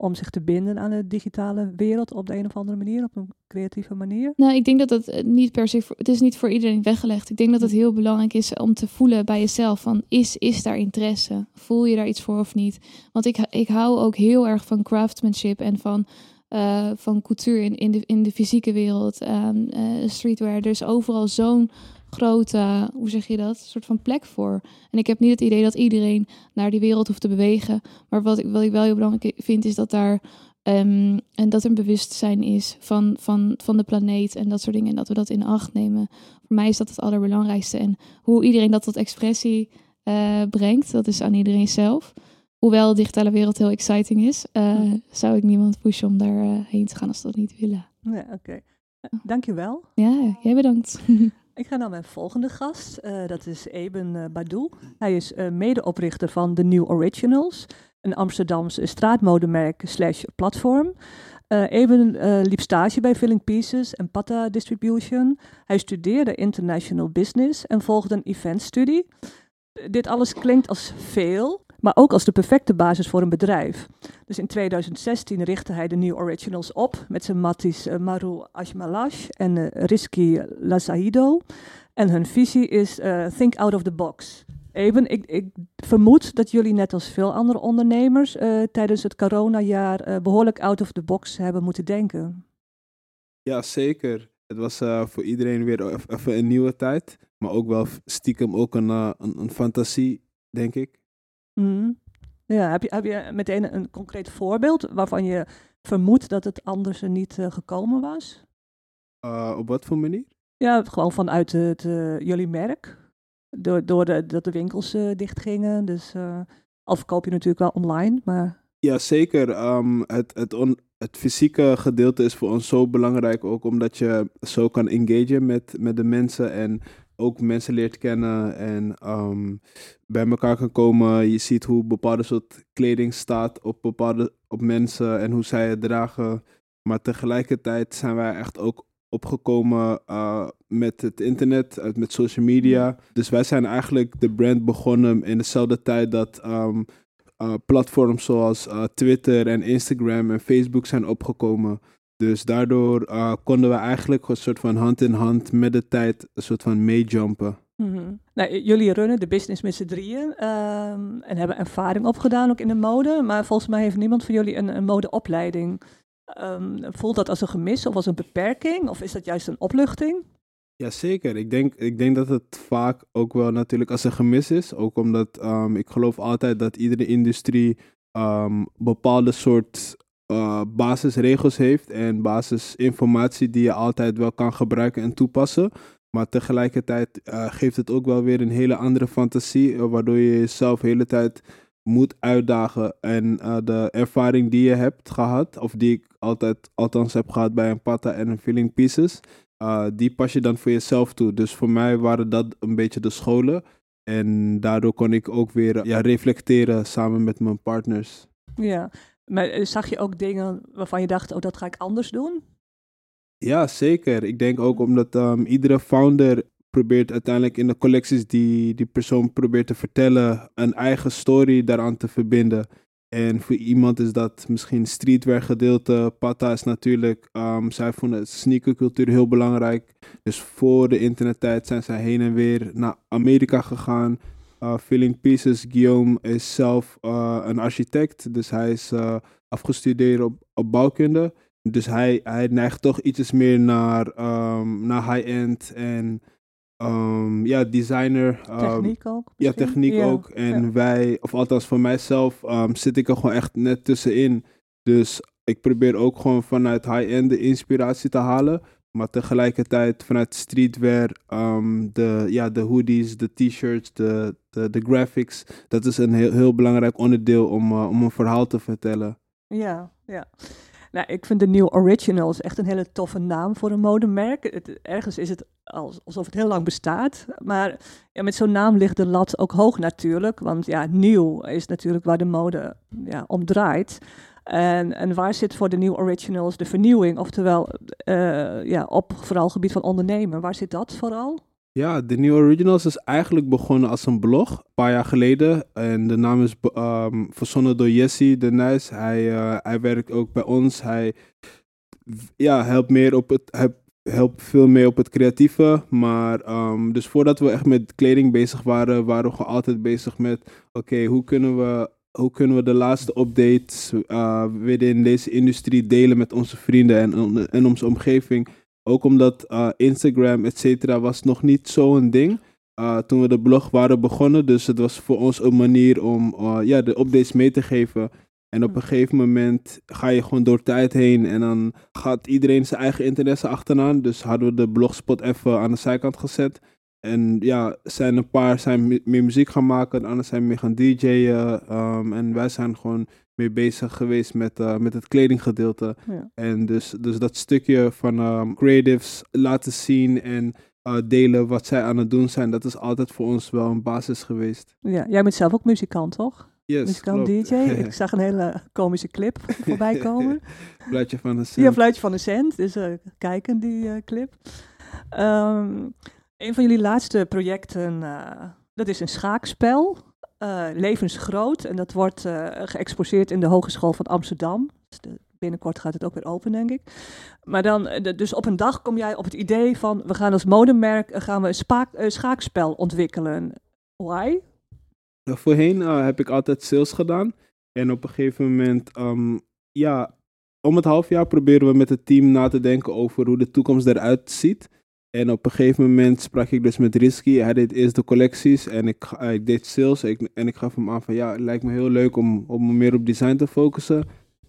Om zich te binden aan de digitale wereld op de een of andere manier, op een creatieve manier. Nou, ik denk dat het eh, niet per se, het is niet voor iedereen weggelegd. Ik denk dat het heel belangrijk is om te voelen bij jezelf van, is, is daar interesse? Voel je daar iets voor of niet? Want ik, ik hou ook heel erg van craftsmanship en van, eh, van couture in, in, de, in de fysieke wereld, ehm, eh, streetwear. Er is overal zo'n grote, hoe zeg je dat, soort van plek voor. En ik heb niet het idee dat iedereen naar die wereld hoeft te bewegen. Maar wat ik, wat ik wel heel belangrijk vind, is dat daar Ehm, en dat er een bewustzijn is van, van, van de planeet en dat soort dingen. En dat we dat in acht nemen. Voor mij is dat het allerbelangrijkste. En hoe iedereen dat tot expressie eh, brengt, dat is aan iedereen zelf. Hoewel de digitale wereld heel exciting is, eh, zou ik niemand pushen om daar eh, heen te gaan als ze dat niet willen. Ja, oké. Eh, Dankjewel. Ja, jij bedankt. Ik ga naar mijn volgende gast. Eh, dat is Eben eh, Badou. Hij is eh, medeoprichter van The New Originals, een Amsterdamse straatmodemerk slash platform. Eh, Eben liep stage bij Filling Pieces en Pata Distribution. Hij studeerde International Business en volgde een eventstudie. Dit alles klinkt als veel, maar ook als de perfecte basis voor een bedrijf. Dus in 2016 richtte hij de New Originals op met zijn matties eh, Maru Ashmalash en eh, Rizky Lazaido. En hun visie is eh, think out of the box. Even, ik, ik vermoed dat jullie net als veel andere ondernemers tijdens het coronajaar eh, behoorlijk out of the box hebben moeten denken. Ja, zeker. Het was voor iedereen weer even een nieuwe tijd. Maar ook wel stiekem ook een, een fantasie, denk ik. Mhm. Ja, heb je, heb je meteen een concreet voorbeeld waarvan je vermoedt dat het anders er niet eh, gekomen was? Eh, op wat voor manier? Ja, gewoon vanuit het, eh, jullie merk. Door, door de, dat de winkels dichtgingen. Dus al verkoop je natuurlijk wel online, maar... Ja, zeker. Ehm, het, het, on, het fysieke gedeelte is voor ons zo belangrijk. Ook omdat je zo kan engagen met, met de mensen. En ook mensen leert kennen. En ehm, bij elkaar kan komen. Je ziet hoe bepaalde soort kleding staat op bepaalde op mensen. En hoe zij het dragen. Maar tegelijkertijd zijn wij echt ook opgekomen eh, met het internet, eh, met social media. Dus wij zijn eigenlijk de brand begonnen in dezelfde tijd dat ehm, uh, platforms zoals uh, Twitter en Instagram en Facebook zijn opgekomen. Dus daardoor uh, konden we eigenlijk een soort van hand in hand met de tijd een soort van meejumpen. Mhm. Nou, jullie runnen de business met z'n drieën ehm, en hebben ervaring opgedaan ook in de mode. Maar volgens mij heeft niemand van jullie een, een modeopleiding. Ehm, voelt dat als een gemis of als een beperking? Of is dat juist een opluchting? Jazeker, ik denk, ik denk dat het vaak ook wel natuurlijk als een gemis is. Ook omdat um, ik geloof altijd dat iedere industrie um, bepaalde soort uh, basisregels heeft en basisinformatie die je altijd wel kan gebruiken en toepassen. Maar tegelijkertijd uh, geeft het ook wel weer een hele andere fantasie, uh, waardoor je jezelf de hele tijd moet uitdagen. En eh, de ervaring die je hebt gehad, of die ik altijd, althans heb gehad bij een Pata en een Filling Pieces, die pas je dan voor jezelf toe. Dus voor mij waren dat een beetje de scholen. En daardoor kon ik ook weer ja, reflecteren samen met mijn partners. Ja, maar eh, zag je ook dingen waarvan je dacht, oh dat ga ik anders doen? Ja, zeker. Ik denk ook omdat um, iedere founder probeert uiteindelijk in de collecties die die persoon probeert te vertellen, een eigen story daaraan te verbinden. En voor iemand is dat misschien streetwear gedeelte. Pata is natuurlijk, um, zij vonden sneakercultuur heel belangrijk. Dus voor de internettijd zijn zij heen en weer naar Amerika gegaan. Uh, Filling Pieces, Guillaume is zelf uh, een architect. Dus hij is uh, afgestudeerd op, op bouwkunde. Dus hij, hij neigt toch iets meer naar, um, naar high-end en um, ja, designer. Um, techniek ook? Ja, techniek ja. ook. En ja. wij, of althans voor mijzelf, um, zit ik er gewoon echt net tussenin. Dus ik probeer ook gewoon vanuit high-end de inspiratie te halen. Maar tegelijkertijd vanuit streetwear, de, ja, de hoodies, de t-shirts, de, de, de, graphics. Dat is een heel, heel belangrijk onderdeel om, uh, om een verhaal te vertellen. Ja, ja. Nou, ik vind de New Originals echt een hele toffe naam voor een modemerk. Het, ergens is het alsof het heel lang bestaat. Maar ja, met zo'n naam ligt de lat ook hoog natuurlijk. Want ja, nieuw is natuurlijk waar de mode ja, om draait. En, en waar zit voor de New Originals de vernieuwing? Oftewel, uh, ja, op vooral gebied van ondernemen. Waar zit dat vooral? Ja, de New Originals is eigenlijk begonnen als een blog, een paar jaar geleden. En de naam is um, verzonnen door Jesse de Nijs. Hij, uh, hij werkt ook bij ons. Hij ja, helpt, meer op het, helpt veel meer op het creatieve. Maar um, dus voordat we echt met kleding bezig waren, waren we altijd bezig met... Oké, hoe kunnen we hoe kunnen we de laatste updates uh, weer in deze industrie delen met onze vrienden en, onze omgeving. Ook omdat uh, Instagram, et cetera, was nog niet zo'n ding. Uh, toen we de blog waren begonnen. Dus het was voor ons een manier om ja, de updates mee te geven. En op een gegeven moment ga je gewoon door tijd heen. En dan gaat iedereen zijn eigen interesse achteraan. Dus hadden we de blogspot even aan de zijkant gezet. En ja, zijn een paar zijn meer muziek gaan maken, de anderen zijn meer gaan DJ'en. Um, en wij zijn gewoon mee bezig geweest met, uh, met het kledinggedeelte. Ja. En dus, dus dat stukje van um, creatives laten zien en uh, delen wat zij aan het doen zijn, dat is altijd voor ons wel een basis geweest. Ja, jij bent zelf ook muzikant, toch? Yes, muzikant. DJ. Ik zag een hele komische clip voorbij komen. Fluitje van de cent. Ja, Fluitje van de cent. Dus uh, kijken die clip. Um, een van jullie laatste projecten, uh, dat is een schaakspel. Uh, levensgroot. En dat wordt uh, geëxposeerd in de Hogeschool van Amsterdam. Dus binnenkort gaat het ook weer open, denk ik. Maar dan, dus op een dag kom jij op het idee van... we gaan als modemerk gaan we een spaak, schaakspel ontwikkelen. Why? Voorheen heb ik altijd sales gedaan. En op een gegeven moment, um, ja... Om het half jaar proberen we met het team na te denken over hoe de toekomst eruit ziet. En op een gegeven moment sprak ik dus met Risky. Hij deed eerst de collecties en ik, deed sales. En ik gaf hem aan van ja, het lijkt me heel leuk om, om meer op design te focussen.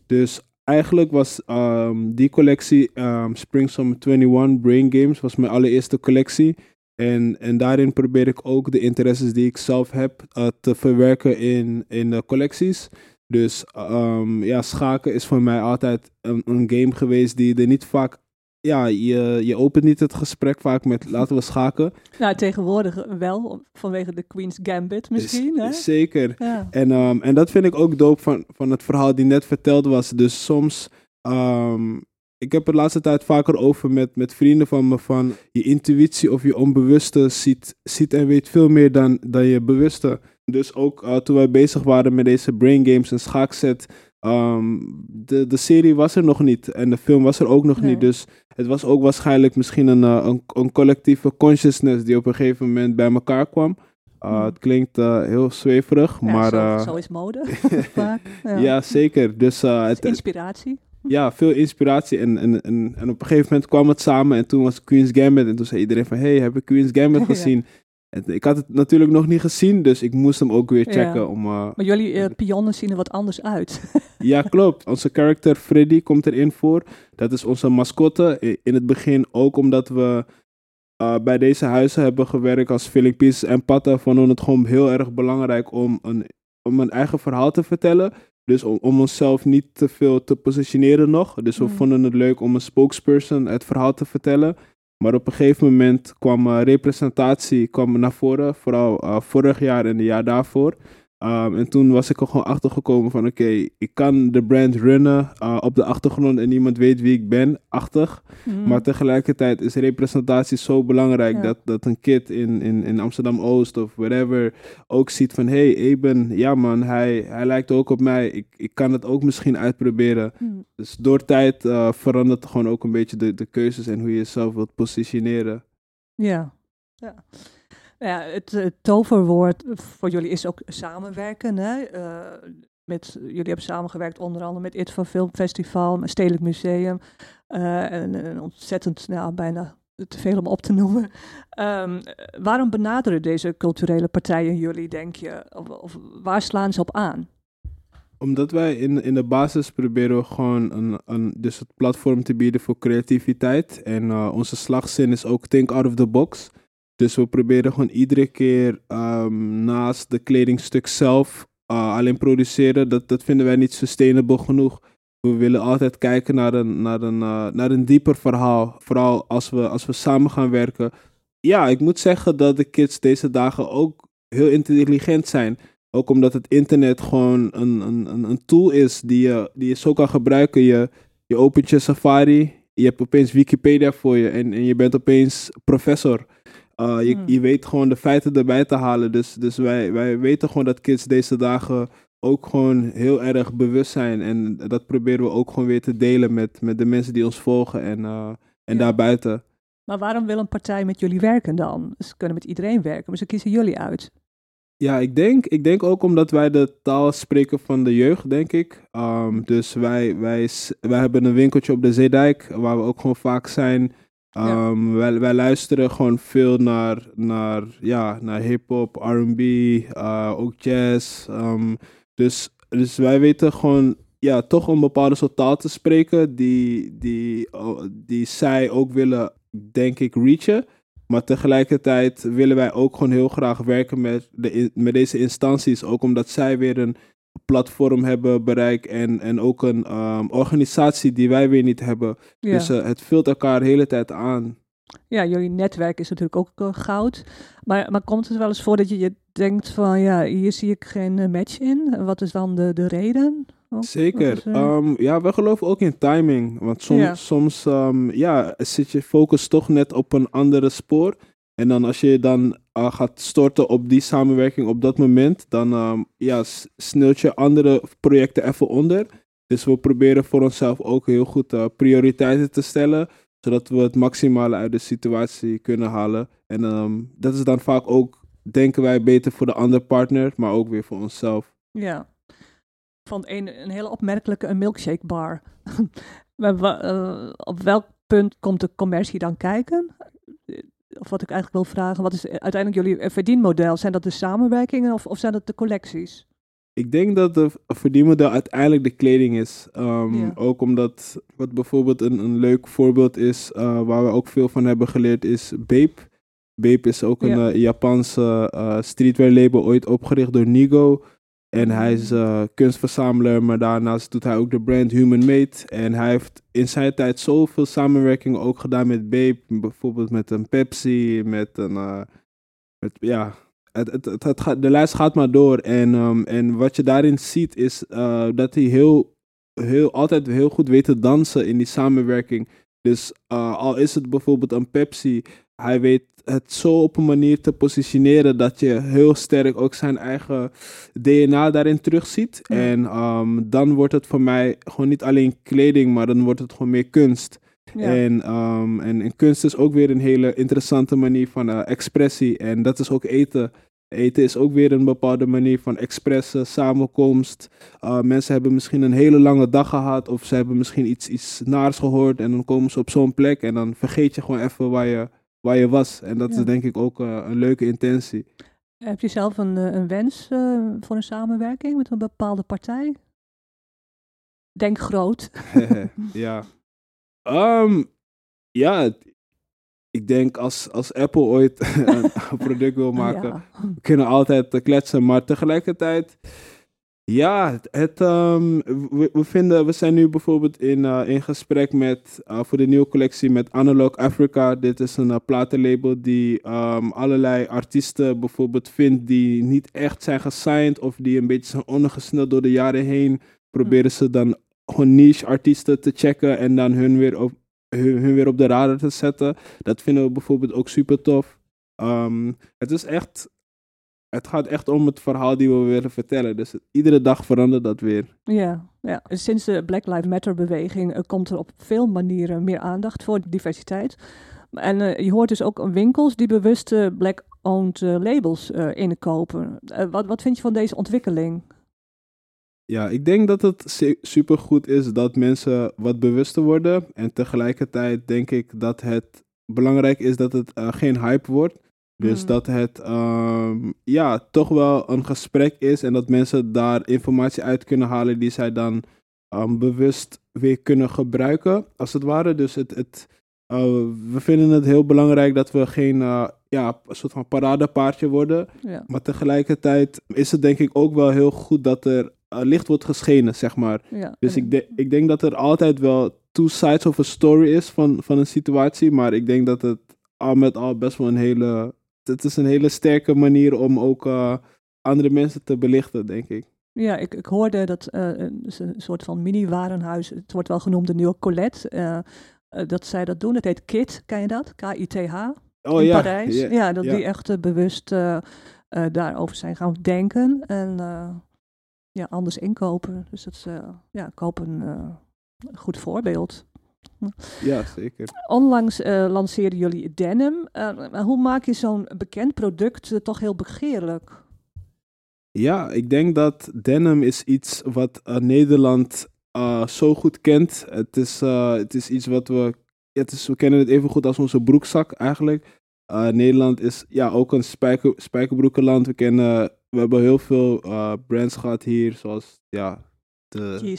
Dus eigenlijk was um, die collectie, um, Spring Summer 21 Brain Games, was mijn allereerste collectie. En, en daarin probeer ik ook de interesses die ik zelf heb uh, te verwerken in, in de collecties. Dus um, ja, schaken is voor mij altijd een, een game geweest die er niet vaak ja, je, je opent niet het gesprek vaak met laten we schaken. Nou, tegenwoordig wel, vanwege de Queen's Gambit misschien. Z hè? Zeker. Ja. En, um, en dat vind ik ook dope van, van het verhaal die net verteld was. Dus soms, um, ik heb het de laatste tijd vaker over met, met vrienden van me van je intuïtie of je onbewuste ziet, ziet en weet veel meer dan, dan je bewuste. Dus ook uh, toen wij bezig waren met deze brain games en schaakset, Um, de, de serie was er nog niet en de film was er ook nog Nee. niet. Dus het was ook waarschijnlijk misschien een, uh, een, een collectieve consciousness die op een gegeven moment bij elkaar kwam. Uh, Mhm. Het klinkt uh, heel zweverig, Ja, maar zo, uh, zo is mode vaak. Ja. ja. zeker. Dus het, Inspiratie. ja, veel inspiratie. En, en, en, en op een gegeven moment kwam het samen en toen was Queen's Gambit. En toen zei iedereen van, hey, heb ik Queen's Gambit gezien? En ik had het natuurlijk nog niet gezien, dus ik moest hem ook weer Ja. checken. Om, uh, Maar jullie uh, pionnen zien er wat anders uit. Ja, klopt. Onze character Freddy komt erin voor. Dat is onze mascotte. In het begin ook omdat we uh, bij deze huizen hebben gewerkt als filling pieces en patten. Vonden het gewoon heel erg belangrijk om een om een eigen verhaal te vertellen. Dus om, om onszelf niet te veel te positioneren nog. Dus we Mm. vonden het leuk om een spokesperson het verhaal te vertellen. Maar op een gegeven moment kwam eh, representatie kwam naar voren. Vooral eh, vorig jaar en het jaar daarvoor. Um, en toen was ik er gewoon achter gekomen van oké, ik kan de brand runnen uh, op de achtergrond en niemand weet wie ik ben, achtig. Mm. Maar tegelijkertijd is representatie zo belangrijk Ja. dat, dat een kid in, in, in Amsterdam-Oost of whatever ook ziet van hé, hey, Eben, ja man, hij, hij lijkt ook op mij, ik, ik kan het ook misschien uitproberen. Mm. Dus door tijd uh, verandert gewoon ook een beetje de, de keuzes en hoe je jezelf wilt positioneren. Ja. ja. Nou ja, het, toverwoord voor jullie is ook samenwerken. Hè? Uh, met, jullie hebben samengewerkt onder andere met IT van Filmfestival, Stedelijk Museum. Uh, en, en, ontzettend, nou, bijna te veel om op te noemen. Um, waarom benaderen deze culturele partijen jullie, denk je? Of, waar slaan ze op aan? Omdat wij in, in de basis proberen gewoon een, een, dus het platform te bieden voor creativiteit. En uh, onze slagzin is ook think out of the box. Dus we proberen gewoon iedere keer um, naast de kledingstuk zelf uh, alleen produceren. Dat, dat vinden wij niet sustainable genoeg. We willen altijd kijken naar een, naar een, uh, naar een dieper verhaal. Vooral als we, als we samen gaan werken. Ja, ik moet zeggen dat de kids deze dagen ook heel intelligent zijn. Ook omdat het internet gewoon een, een, een tool is die je, die je zo kan gebruiken. Je, je opent je Safari, je hebt opeens Wikipedia voor je en, en je bent opeens professor. Uh, je, Hmm. je weet gewoon de feiten erbij te halen. Dus, dus wij, wij weten gewoon dat kids deze dagen ook gewoon heel erg bewust zijn. En dat proberen we ook gewoon weer te delen met, met de mensen die ons volgen en, uh, en Ja. daarbuiten. Maar waarom wil een partij met jullie werken dan? Ze kunnen met iedereen werken, maar ze kiezen jullie uit. Ja, ik denk, ik denk ook omdat wij de taal spreken van de jeugd, denk ik. Um, dus wij, wij, wij hebben een winkeltje op de Zeedijk, waar we ook gewoon vaak zijn. Um, wij, wij luisteren gewoon veel naar, naar, ja, naar hip-hop, RB, uh, ook jazz. Um, dus, dus wij weten gewoon ja, toch een bepaalde soort taal te spreken die, die, oh, die zij ook willen, denk ik, reachen. Maar tegelijkertijd willen wij ook gewoon heel graag werken met, de, met deze instanties. Ook omdat zij weer een platform hebben bereikt en, en ook een ehm, organisatie die wij weer niet hebben. Ja. Dus eh, het vult elkaar de hele tijd aan. ja, jullie netwerk is natuurlijk ook eh, goud. Maar, maar komt het wel eens voor dat je, je denkt van, ja, hier zie ik geen eh, match in? Wat is dan de, de reden? Zeker. is, eh, Ehm, ja, we geloven ook in timing. Want soms, Ja. soms ehm, ja, zit je focus toch net op een andere spoor. En dan als je dan uh, gaat storten op die samenwerking op dat moment, dan um, ja, sneelt je andere projecten even onder. Dus we proberen voor onszelf ook heel goed uh, prioriteiten te stellen, zodat we het maximale uit de situatie kunnen halen. En um, dat is dan vaak ook, denken wij, beter voor de andere partner, maar ook weer voor onszelf. Ja. Vond een, een hele opmerkelijke een milkshake bar. eh, op welk punt komt de commercie dan kijken? Of wat ik eigenlijk wil vragen, wat is uiteindelijk jullie eh, verdienmodel? Zijn dat de samenwerkingen of, of zijn dat de collecties? Ik denk dat de verdienmodel uiteindelijk de kleding is. Um, Ja. Ook omdat, wat bijvoorbeeld een, een leuk voorbeeld is, uh, waar we ook veel van hebben geleerd, is Bape. Bape is ook een Ja. uh, Japanse uh, streetwear label, ooit opgericht door Nigo. En hij is uh, kunstverzamelaar, maar daarnaast doet hij ook de brand Human Made. En hij heeft in zijn tijd zoveel samenwerkingen ook gedaan met Bape. Bijvoorbeeld met een Pepsi, met een... uh, met, ja, het, het, het, het gaat, de lijst gaat maar door. En, um, en wat je daarin ziet is uh, dat hij heel, heel, altijd heel goed weet te dansen in die samenwerking. Dus al is het bijvoorbeeld een Pepsi, hij weet het zo op een manier te positioneren dat je heel sterk ook zijn eigen DNA daarin terugziet. Ja. En um, dan wordt het voor mij gewoon niet alleen kleding, maar dan wordt het gewoon meer kunst. Ja. En, um, en, en kunst is ook weer een hele interessante manier van uh, expressie. En dat is ook eten. Eten is ook weer een bepaalde manier van expressen, samenkomst. Uh, mensen hebben misschien een hele lange dag gehad. Of ze hebben misschien iets, iets naars gehoord. En dan komen ze op zo'n plek. En dan vergeet je gewoon even waar je, waar je was. En dat Ja. is denk ik ook uh, een leuke intentie. Heb je zelf een, eh, een wens uh, voor een samenwerking met een bepaalde partij? Denk groot. ja. Um, ja, ik denk als, als Apple ooit een product wil maken, Ja. we kunnen altijd eh, kletsen. Maar tegelijkertijd, ja, het, ehm, we, vinden, we zijn nu bijvoorbeeld in, eh, in gesprek met, eh, voor de nieuwe collectie met Analog Africa. Dit is een eh, platenlabel die ehm, allerlei artiesten bijvoorbeeld vindt die niet echt zijn gesigned of die een beetje zijn ondergesneld door de jaren heen. Proberen ze dan gewoon niche artiesten te checken en dan hun weer op, hun weer op de radar te zetten. Dat vinden we bijvoorbeeld ook super tof. Ehm, het is echt, het gaat echt om het verhaal die we willen vertellen. Dus iedere dag verandert dat weer. Ja, ja. Sinds de Black Lives Matter beweging eh, komt er op veel manieren meer aandacht voor diversiteit. En eh, je hoort dus ook winkels die bewust eh, black-owned labels inkopen. Wat, wat vind je van deze ontwikkeling? Ja, ik denk dat het super goed is dat mensen wat bewuster worden. En tegelijkertijd denk ik dat het belangrijk is dat het geen hype wordt. Dus Mm. dat het ehm, ja, toch wel een gesprek is en dat mensen daar informatie uit kunnen halen die zij dan ehm, bewust weer kunnen gebruiken, als het ware. Dus het, het, eh, we vinden het heel belangrijk dat we geen eh, ja, een soort van paradepaardje worden. Ja. Maar tegelijkertijd is het denk ik ook wel heel goed dat er eh, licht wordt geschenen, zeg maar. Ja. Dus ik, de- ik denk dat er altijd wel two sides of a story is van, van een situatie. Maar ik denk dat het al met al best wel een hele... Het is een hele sterke manier om ook eh, andere mensen te belichten, denk ik. Ja, ik, ik hoorde dat eh, een, is een soort van mini-warenhuis, het wordt wel genoemd de nieuwe Colette, eh, dat zij dat doen. Het heet KIT, ken je dat? K-I-T-H. Oh in ja. Parijs. ja. Ja, dat die echt bewust daarover zijn gaan denken en ja, anders inkopen. Dus dat is eh, ja, hoop een goed voorbeeld. Ja, zeker. Onlangs eh lanceerden jullie denim. Eh, hoe maak je zo'n bekend product eh, toch heel begeerlijk? Ja, ik denk dat denim is iets wat Nederland zo goed kent. Het is, het is iets wat we... Het is, we kennen het even goed als onze broekzak eigenlijk. Nederland is ja, ook een spijker, spijkerbroekenland. We, kennen, we hebben heel veel brands gehad hier, zoals ja, de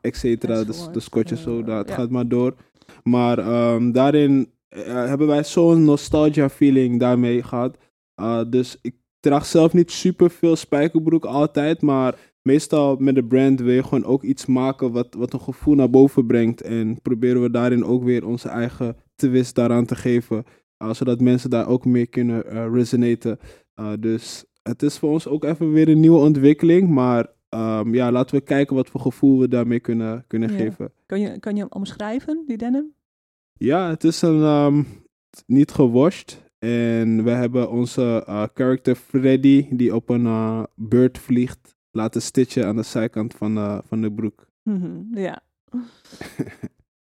et cetera, de, Scotch en Eh, zo, dat ja. gaat maar door. Maar ehm, daarin eh, hebben wij zo'n nostalgia feeling daarmee gehad. Uh, dus ik draag zelf niet super veel spijkerbroek altijd, maar meestal met de brand wil je gewoon ook iets maken wat, wat een gevoel naar boven brengt. En proberen we daarin ook weer onze eigen twist daaraan te geven, uh, zodat mensen daar ook mee kunnen uh, resonaten. Uh, dus het is voor ons ook even weer een nieuwe ontwikkeling, maar um, ja, laten we kijken wat voor gevoel we daarmee kunnen, kunnen Ja. geven. Kan je, kan je hem omschrijven, die denim? Ja, het is een um, niet gewashed. En we hebben onze uh, character Freddy, die op een uh, bird vliegt, laten stitchen aan de zijkant van, uh, van de broek. Mhm, ja.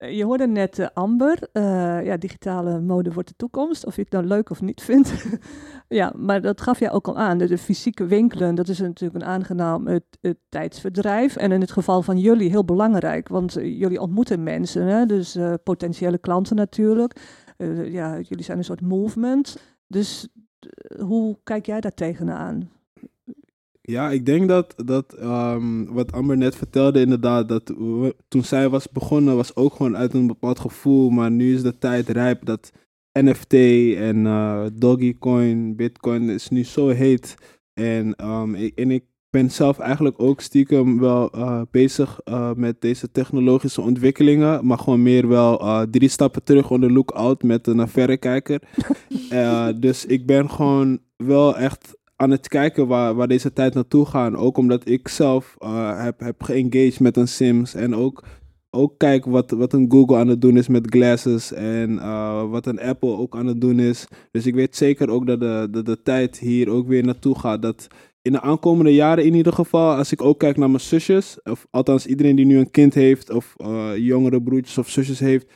Eh, Je hoorde net uh, Amber, uh, ja, digitale mode wordt de toekomst, of je het nou leuk of niet vindt. ja, maar dat gaf jij ook al aan. De, de, fysieke winkelen, dat is natuurlijk een aangenaam het, tijdsverdrijf. En in het geval van jullie heel belangrijk, want jullie ontmoeten mensen, hè? dus potentiële klanten natuurlijk. Ja, jullie zijn een soort movement. Dus hoe kijk jij daar tegenaan? Ja, ik denk dat, dat um, wat Amber net vertelde, inderdaad, dat we, toen zij was begonnen, was ook gewoon uit een bepaald gevoel. Maar nu is de tijd rijp dat NFT en uh, Dogecoin, Bitcoin is nu zo heet. En, um, ik, en ik ben zelf eigenlijk ook stiekem wel uh, bezig uh, met deze technologische ontwikkelingen. Maar gewoon meer wel uh, drie stappen terug on the lookout met een verrekijker. dus ik ben gewoon wel echt aan het kijken waar, waar deze tijd naartoe gaat. Ook omdat ik zelf uh, heb, heb geengaged met een Sims. En ook, ook kijk wat, wat een Google aan het doen is met glasses. En uh, wat een Apple ook aan het doen is. Dus ik weet zeker ook dat de, de, de tijd hier ook weer naartoe gaat. Dat in de aankomende jaren in ieder geval, als ik ook kijk naar mijn zusjes. Of althans iedereen die nu een kind heeft. Of uh, jongere broertjes of zusjes heeft.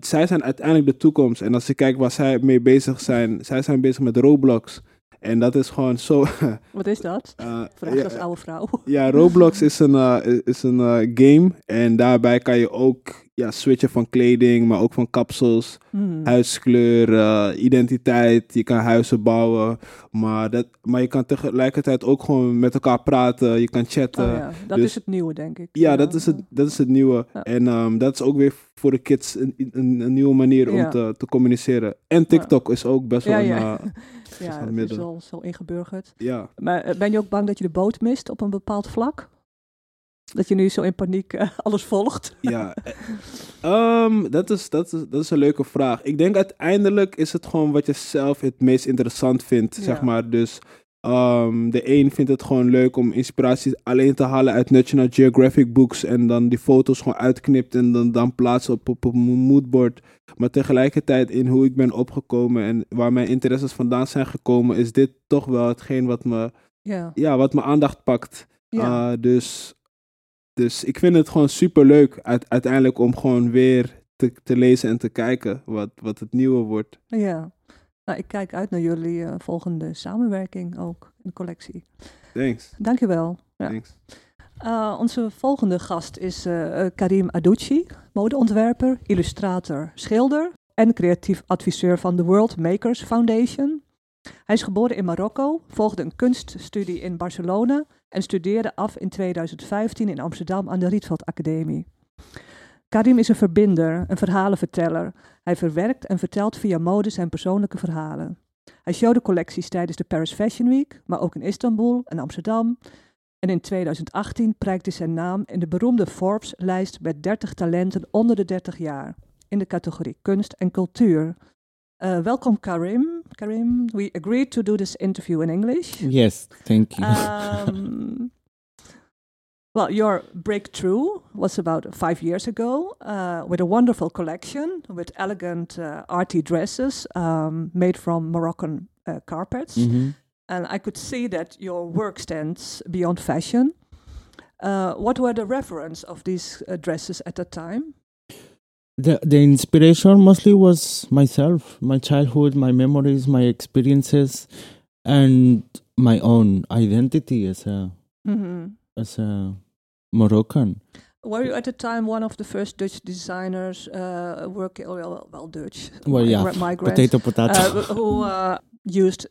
Zij zijn uiteindelijk de toekomst. En als ik kijk waar zij mee bezig zijn. Zij zijn bezig met Roblox. En dat is gewoon zo. Wat is dat? Uh, Vraag ja, als oude vrouw. Ja, Roblox is een, uh, is een uh, game. En daarbij kan je ook ja, switchen van kleding, maar ook van kapsels, Mhm. huidskleur, eh, identiteit. Je kan huizen bouwen, maar, dat, maar je kan tegelijkertijd ook gewoon met elkaar praten. Je kan chatten. Oh ja, dat dus- is het nieuwe, denk ik. Ja, dat is het, dat is het nieuwe. En ehm, dat is ook weer voor de kids een, een, een nieuwe manier om te, te communiceren. En TikTok is ook best wel Ja, een, ja. is al zo ingeburgerd. ja. Maar eh, ben je ook bang dat je de boot mist op een bepaald vlak? Dat je nu zo in paniek eh, alles volgt? Ja, eh, ehm, dat, is, dat, is, dat is een leuke vraag. Ik denk uiteindelijk is het gewoon wat je zelf het meest interessant vindt, zeg maar. Dus ehm, de een vindt het gewoon leuk om inspiratie alleen te halen uit National Geographic books en dan die foto's gewoon uitknipt en dan, dan plaatsen op, op, op een moodboard. Maar tegelijkertijd in hoe ik ben opgekomen en waar mijn interesses vandaan zijn gekomen, is dit toch wel hetgeen wat me, Ja. ja, wat mijn aandacht pakt. Uh, dus, dus ik vind het gewoon super leuk uiteindelijk om gewoon weer te, te lezen en te kijken wat, wat het nieuwe wordt. ja. Nou, ik kijk uit naar jullie eh, volgende samenwerking ook in de collectie. Thanks. Dankjewel. Ja. Thanks. Uh, onze volgende gast is eh, eh, Karim Adouchi, modeontwerper, illustrator, schilder en creatief adviseur van de World Makers Foundation. Hij is geboren in Marokko, volgde een kunststudie in Barcelona en studeerde af in 2015 in Amsterdam aan de Rietveld Academie. Karim is een verbinder, een verhalenverteller. Hij verwerkt en vertelt via mode zijn persoonlijke verhalen. Hij showde collecties tijdens de Paris Fashion Week, maar ook in Istanbul en Amsterdam. En in 2018 prijkte zijn naam in de beroemde Forbes-lijst met 30 talenten onder de 30 jaar in de categorie kunst en cultuur. Uh, welkom Karim. Karim, we agreed to do this interview in English. Yes, thank you. Um, well, your breakthrough was about five years ago uh, with a wonderful collection with elegant uh, arty dresses um, made from Moroccan uh, carpets. Mhm. And I could see that your work stands beyond fashion. Uh, what were the reference of these uh, dresses at that time? The the inspiration mostly was myself, my childhood, my memories, my experiences, and my own identity as a Mhm. as a Moroccan. Were you at the time one of the first Dutch designers uh, working, well, well, Dutch, Well, yeah, migrants, Potato, potato. uh, who uh, used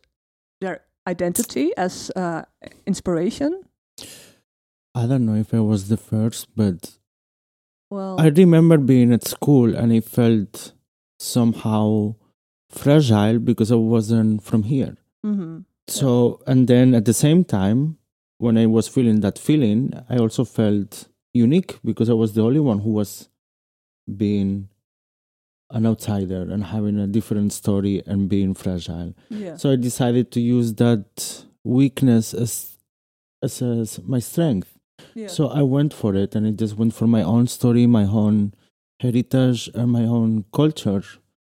their identity as uh, inspiration? I don't know if I was the first, but Well, I remember being at school and I felt somehow fragile because I wasn't from here. mhm. So, and then at the same time, when I was feeling that feeling, I also felt unique because I was the only one who was being an outsider and having a different story and being fragile. yeah. So I decided to use that weakness as as, as my strength. yeah. So I went for it and I just went for my own story, my own heritage, and my own culture.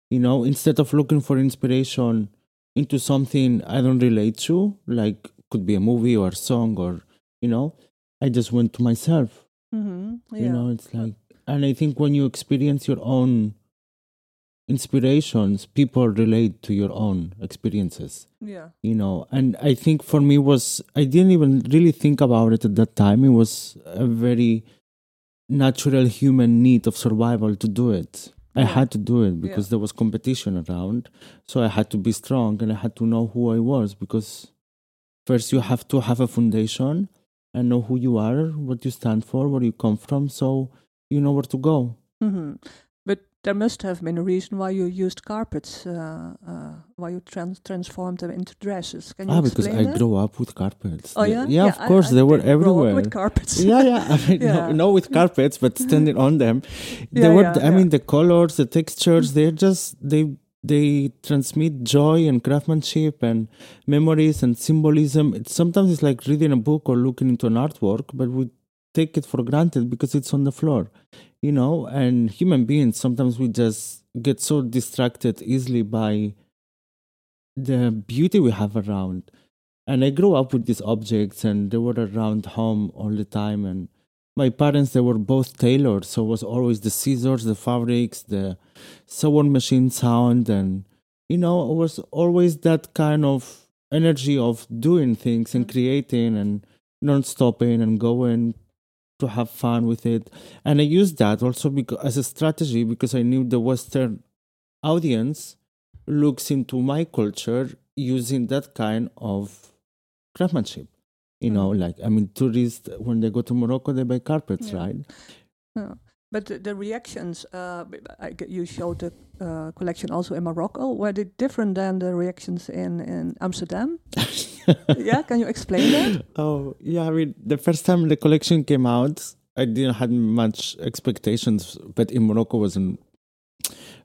You know, instead of looking for inspiration into something I don't relate to, like could be a movie or a song or, you know, I just went to myself. Mhm. You know, it's like, and I think when you experience your own inspirations, people relate to your own experiences. Yeah. you know and i think for me was i didn't even really think about it at that time. It was a very natural human need of survival to do it. I had to do it because there was competition around. So i had to be strong and i had to know who i was because first you have to have a foundation and know who you are what you stand for where you come from so you know where to go Mm-hmm. But there must have been a reason why you used carpets, uh, uh, why you trans- transformed them into dresses. Can you ah because i that? grew up with carpets Oh The- yeah, yeah, of I- course I they were didn't grow up everywhere with carpets. yeah, yeah. I mean, Yeah. No, no, with carpets, but standing on them, they Yeah, were. yeah, I yeah. mean, the colors, the textures, they're just they they transmit joy and craftsmanship and memories and symbolism. Sometimes it's like reading a book or looking into an artwork, but we take it for granted because it's on the floor, you know. And human beings sometimes we just get so distracted easily by the beauty we have around and I grew up with these objects, and they were around home all the time. And my parents, they were both tailors, so it was always the scissors, the fabrics, the sewing machine sound, and you know, it was always that kind of energy of doing things and mm. creating and non stopping and going to have fun with it. And I used that also because, as a strategy because I knew the Western audience looks into my culture using that kind of craftsmanship. You know, like I mean, tourists when they go to Morocco, they buy carpets, Yeah. right? Yeah. But the, the reactions, uh, b- I g you showed the uh, collection also in Morocco. Were they different than the reactions in, in Amsterdam? yeah, can you explain that? Oh yeah, I mean the first time the collection came out, I didn't have much expectations, but in Morocco wasn't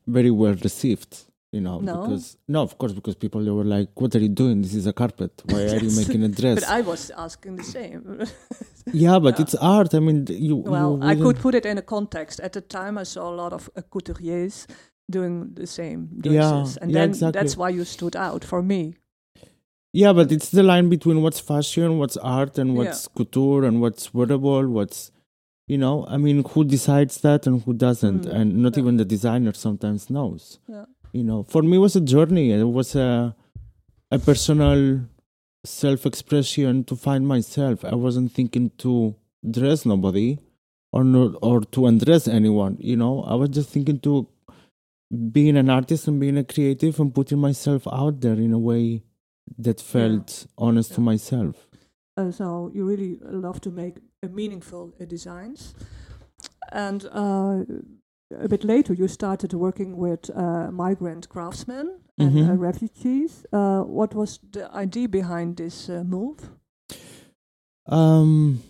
very well received. You know, No? because no, of course, because people they were like, "What are you doing? This is a carpet. Why are you making a dress?" But I was asking the same. yeah, but Yeah. it's art. I mean, you. well, you I could put it in a context. At the time, I saw a lot of uh, couturiers doing the same dresses, Yeah, and yeah, then exactly. that's why you stood out for me. Yeah, but it's the line between what's fashion, what's art, and what's couture, and what's wearable, what's, you know, I mean, who decides that and who doesn't, Mm, and not even the designer sometimes knows. Yeah. You know, for me, it was a journey. It was a, a personal self-expression to find myself. I wasn't thinking to dress nobody, or not, or to undress anyone. You know, I was just thinking to being an artist and being a creative and putting myself out there in a way that felt honest to myself. Uh, so you really love to make uh, meaningful uh, designs. And uh, a bit later, you started working with uh, migrant craftsmen and uh, Mhm. refugees. Uh, what was the idea behind this uh, move? Um,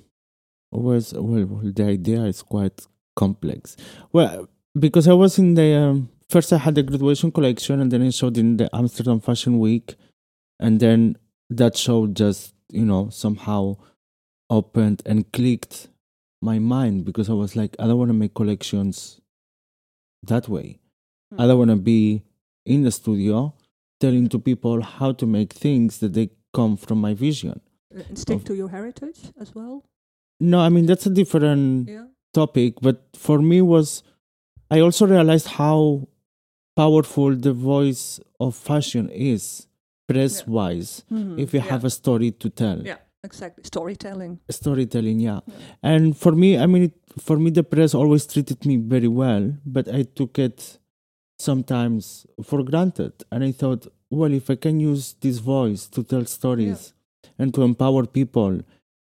was well, well, the idea is quite complex. Well, because I was in the um, first, I had the graduation collection, and then I showed in the Amsterdam Fashion Week, and then that show just you know somehow opened and clicked my mind because I was like, I don't want to make collections that way. I don't want to be in the studio telling to people how to make things that they come from my vision. And stick of- to your heritage as well. No, I mean that's a different Yeah. topic, but for me was I also realized how powerful the voice of fashion is press wise Mhm. if you Yeah. have a story to tell. Yeah, exactly. Storytelling. Storytelling, yeah. Yeah. And for me, I mean, it, for me, the press always treated me very well, but I took it sometimes for granted. And I thought, well, if I can use this voice to tell stories and to empower people,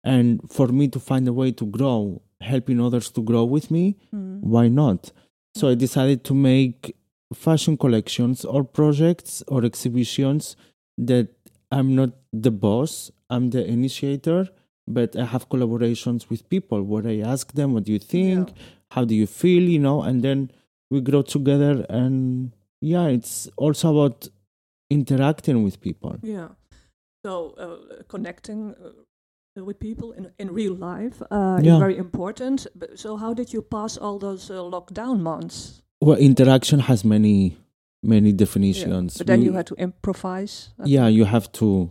and for me to find a way to grow, helping others to grow with me, Mm. why not? So I decided to make fashion collections or projects or exhibitions that I'm not the boss, I'm the initiator, but I have collaborations with people where I ask them, what do you think? Yeah. How do you feel? You know, and then we grow together. And yeah, it's also about interacting with people. Yeah. So uh, connecting uh, with people in in real life uh, Yeah. is very important. But so how did you pass all those uh, lockdown months? Well, interaction has many, many Yeah. definitions. But then you We- had to improvise. uh, yeah you have to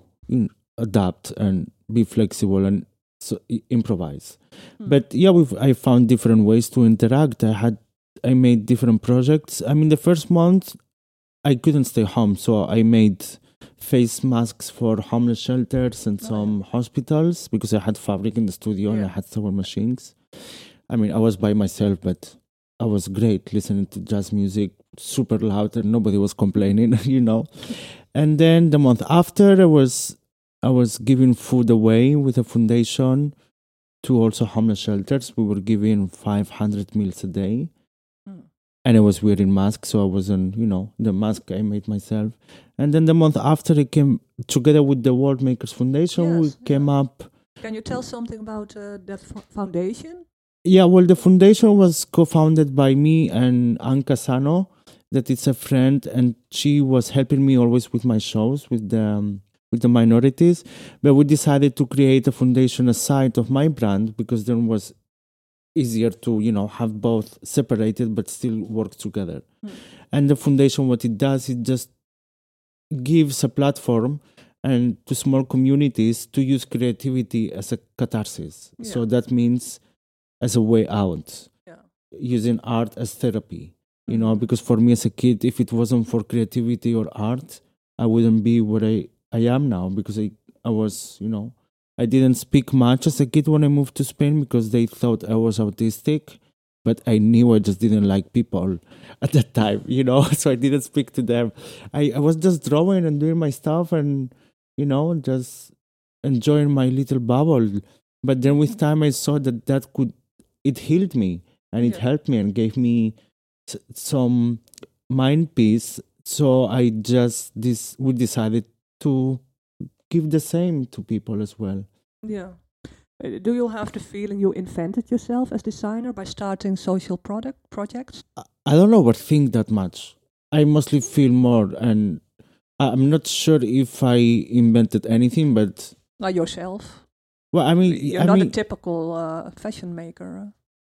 adapt and be flexible and so, improvise. Hmm. but yeah we've, i found different ways to interact. I had i made different projects. I mean the first month i couldn't stay home so i made face masks for homeless shelters and Oh, yeah. some hospitals because i had fabric in the studio and i had sewing machines. I mean i was by myself but i was great listening to jazz music super loud and nobody was complaining you know? And then the month after i was i was giving food away with a foundation to also homeless shelters we were giving 500 meals a day Mm. and i was wearing masks so i wasn't you know the mask i made myself and then the month after it came together with the world makers foundation we Yes, came yeah. up Can you tell something about uh, that fo- foundation? yeah well the foundation was co-founded by me and anka sano that is a friend and she was helping me always with my shows with the um, with the minorities but we decided to create a foundation aside of my brand because then it was easier to you know have both separated but still work together Hmm. and the foundation what it does it just gives a platform and to small communities to use creativity as a catharsis so that means as a way out Yeah. using art as therapy you know Mhm. because for me as a kid if it wasn't for creativity or art i wouldn't be where i i am now because i i was you know I didn't speak much as a kid when I moved to Spain because they thought I was autistic. But I knew I just didn't like people at that time, you know, so I didn't speak to them. I, I was just drawing and doing my stuff and, you know, just enjoying my little bubble. But then with time, I saw that that could, it healed me and it Yeah. helped me and gave me s- some mind peace. So I just, this, we decided to give the same to people as well. Yeah. Uh, Do you have the feeling you invented yourself as designer by starting social product projects? I don't overthink that much. I mostly feel more, and I'm not sure if I invented anything, but Not yourself. well, I mean, You're I not mean, a typical uh, fashion maker.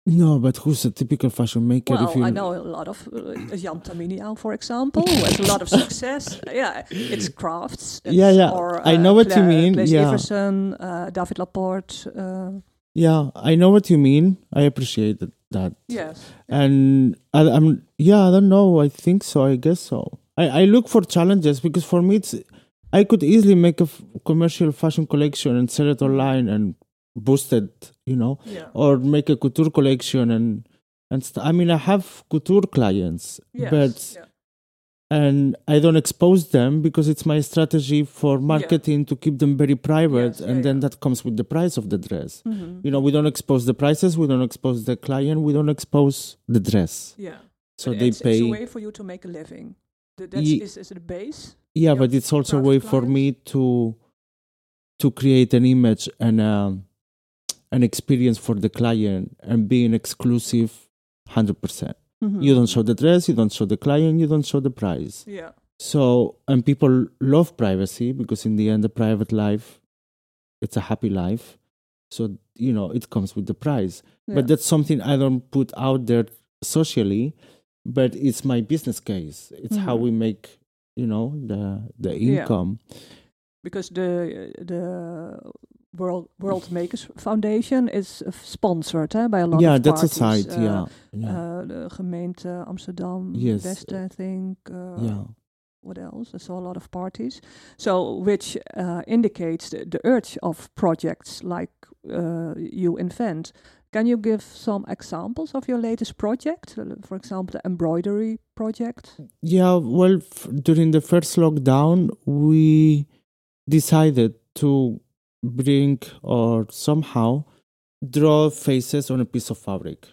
Uh. no, but who's a typical fashion maker? Well, if you I know a lot of uh, Jan Taminiau, for example, who has a lot of success. yeah, it's crafts. Yeah, it's- yeah, Or, I know what you mean, Claes yeah. Uh, David Laporte. Uh, Yeah, I know what you mean. I appreciate that. yes. And I, I'm, yeah, I don't know. I think so. I guess so. I, I look for challenges because for me, it's, I could easily make a f- commercial fashion collection and sell it online and boost it, you know, Yeah. or make a couture collection and, and st- I mean, I have couture clients, Yes. but, yeah. and I don't expose them because it's my strategy for marketing to keep them very private. Yes, yeah, and then yeah. that comes with the price of the dress Mhm. you know we don't expose the prices we don't expose the client we don't expose the dress Yeah. so But they it's, pay It's a way for you to make a living. Th- That's, Ye- is, is the base. yeah but it's also a way for me to to create an image and um, an experience for the client and being exclusive 100% Mhm. you don't show the dress you don't show the client you don't show the price Yeah. so and people love privacy because in the end the private life it's a happy life so you know it comes with the price yeah. but that's something I don't put out there socially. But it's my business case. It's how Mhm. we make, you know, the the Yeah. income. because the the World World Makers Foundation is uh, sponsored eh, by a lot yeah, of that's a parties. side. uh, yeah, yeah, Uh, de gemeente Amsterdam, Yes, West, I think. Uh, yeah. What else? I saw a lot of parties. So, which uh, indicates the, the urge of projects like uh, you invent. Can you give some examples of your latest project? Uh, For example, the embroidery project. Yeah, well, f- during the first lockdown, we decided to bring or somehow draw faces on a piece of fabric.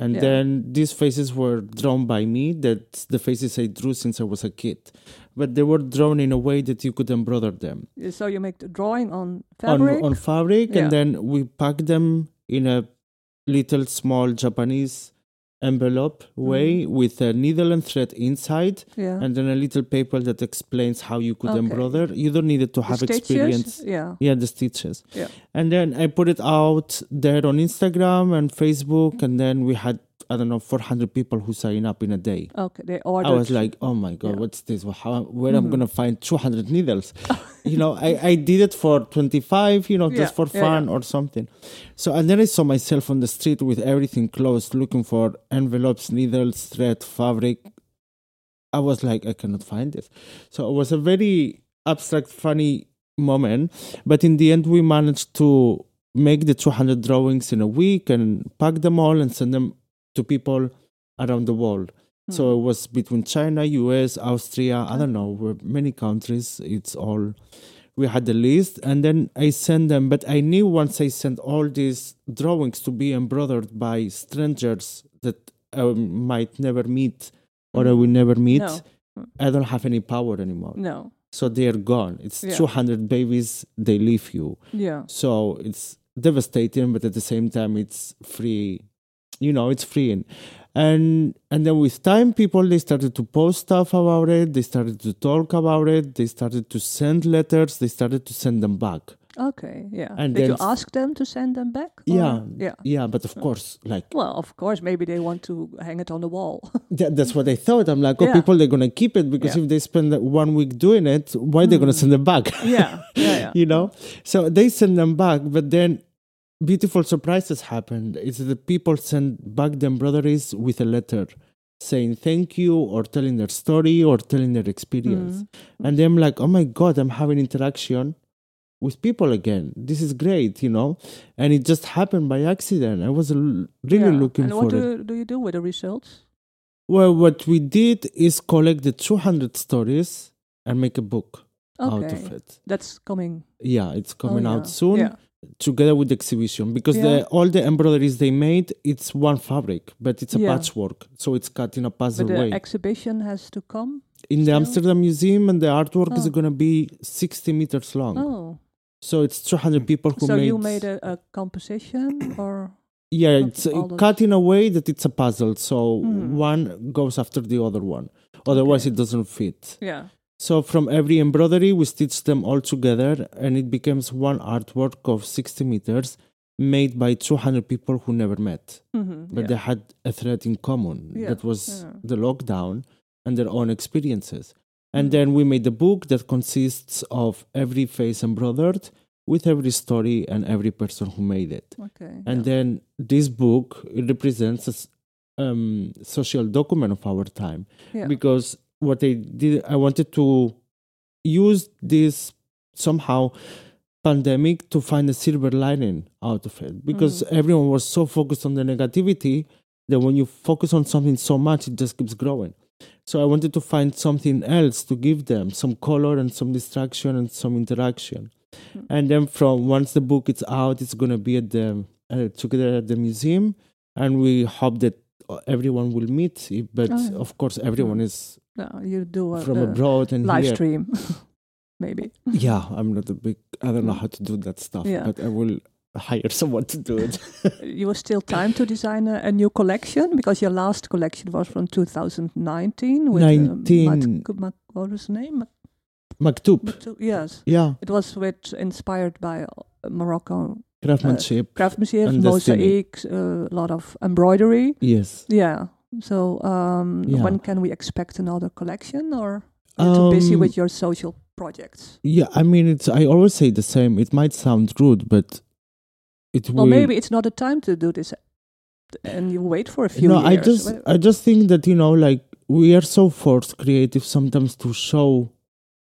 And Yeah. then these faces were drawn by me. That's the faces I drew since I was a kid. But they were drawn in a way that you could embroider them Uh, So you make the drawing on on, fabric. on fabric, Yeah. and then we pack them in a little small Japanese envelope way Mm-hmm. with a needle and thread inside yeah. and then a little paper that explains how you could Okay. embroider. You don't need it to have experience. Yeah. Yeah, the stitches. Yeah. And then I put it out there on Instagram and Facebook, and then we had I don't know 400 people who sign up in a day. Okay. They ordered. I was like, oh my god, Yeah. what's this? How, where I'm Mhm. gonna find 200 needles? you know, I, I did it for 25, you know, Yeah, just for fun yeah. or something. So and then I saw myself on the street with everything closed, looking for envelopes, needles, thread, fabric. I was like, I cannot find this. So it was a very abstract, funny moment. But in the end, we managed to make the 200 drawings in a week and pack them all and send them to people around the world. So Hmm. it was between China, US, Austria, I don't know, many countries. It's all we had the list and then I sent them, but I knew once I sent all these drawings to be embroidered by strangers that I might never meet or I will hmm. never meet, No. Hmm. I don't have any power anymore. No. So they are gone. It's Yeah. 200 babies, they leave you. Yeah. So it's devastating, but at the same time, it's free. You know, it's freeing. And and then with time, people they started to post stuff about it. They started to talk about it. They started to send letters. They started to send them back. Okay. Yeah. And Did then you ask them to send them back? or- Yeah. Yeah. Yeah, but of course, like Well, of course, maybe they want to hang it on the wall. that, that's what I thought. I'm like, oh, Yeah. people they're gonna keep it because Yeah. if they spend one week doing it, why they're gonna Mm. send them back? yeah. Yeah. Yeah. you know so they send them back but then beautiful surprises happened it's the people send back the embroideries with a letter saying thank you or telling their story or telling their experience Mm. and then i'm like oh my god i'm having interaction with people again. This is great, you know. And it just happened by accident. I was really Yeah. looking and for what it. do, you- do you do with the results? Well, what we did is collect the 200 stories and make a book out of it. that's coming. Yeah, it's oh, coming yeah. out soon Yeah. Together with the exhibition because Yeah. the, all the embroideries they made it's one fabric, but it's a Yeah. patchwork, so it's cut in a puzzle But the way. exhibition has to come. in the? Amsterdam Museum, and the artwork is Oh. going to be 60 meters long. Oh, So it's 200 people who so made. you made a, a composition or? Yeah, it's uh, cut in a way that it's a puzzle. So Hmm. one goes after the other one. Otherwise, Okay. it doesn't fit. Yeah. So from every embroidery, we stitch them all together, and it becomes one artwork of 60 meters, made by 200 people who never met, hmm but yeah. they had a thread in common. Yeah, That was yeah. the lockdown and their own experiences. And Mhm. then we made a book that consists of every face embroidered with every story and every person who made it. Okay. And then this book represents a um, social document of our time because what I did, I wanted to use this somehow pandemic to find a silver lining out of it because Mhm. everyone was so focused on the negativity that when you focus on something so much, it just keeps growing. So I wanted to find something else to give them some color and some distraction and some interaction. Mm. And then from once the book is out, it's gonna be at the uh, together at the museum, and we hope that uh, everyone will meet. But Oh, of course, everyone Mm. is No, you do a, from abroad and live here. stream, maybe. Yeah, I'm not a big. I don't know how to do that stuff, Yeah. but I will hire someone to do it. you was still time to design a, a new collection because your last collection was from 2019 with uh, 19. Mat- Mat- what was the name? Maktub. Mat- yes, Yeah, it was with inspired by uh, Morocco craftsmanship. craftsmanship, And destiny. mosaics, a lot of embroidery. yes. Yeah. So um, Yeah. when can we expect another collection, or are you're too busy Um, with your social projects? Yeah, I mean, it's. I always say the same. It might sound rude, but it Well, will. maybe it's not a time to do this, and you wait for a few no, years. I just, I just think that you know, like we are so forced creative sometimes to show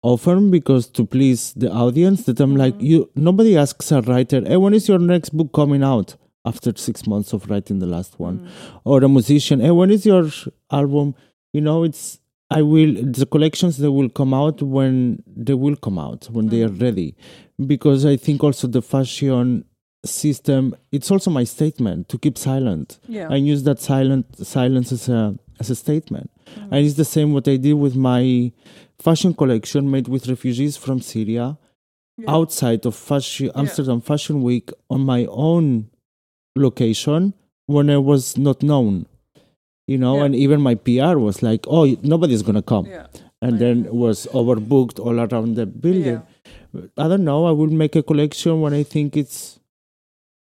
often because to please the audience that I'm like Mhm. you. Nobody asks a writer, "Hey, when is your next book coming out?" After six months of writing the last one, mm, or a musician, "Hey, when is your album?" You know, it's. I will the collections that will come out when they will come out when they are Mhm. ready, because I think also the fashion system. It's also my statement to keep silent yeah. and use that silent silence as a as a statement. Mm. And it's the same what I did with my fashion collection made with refugees from Syria Yeah. outside of fashion, Amsterdam Fashion Week on my own location when I was not known. You know, Yeah. and even my PR was like, "Oh, nobody's gonna come," Yeah. and then was overbooked all around the building. Yeah. I don't know. I will make a collection when I think it's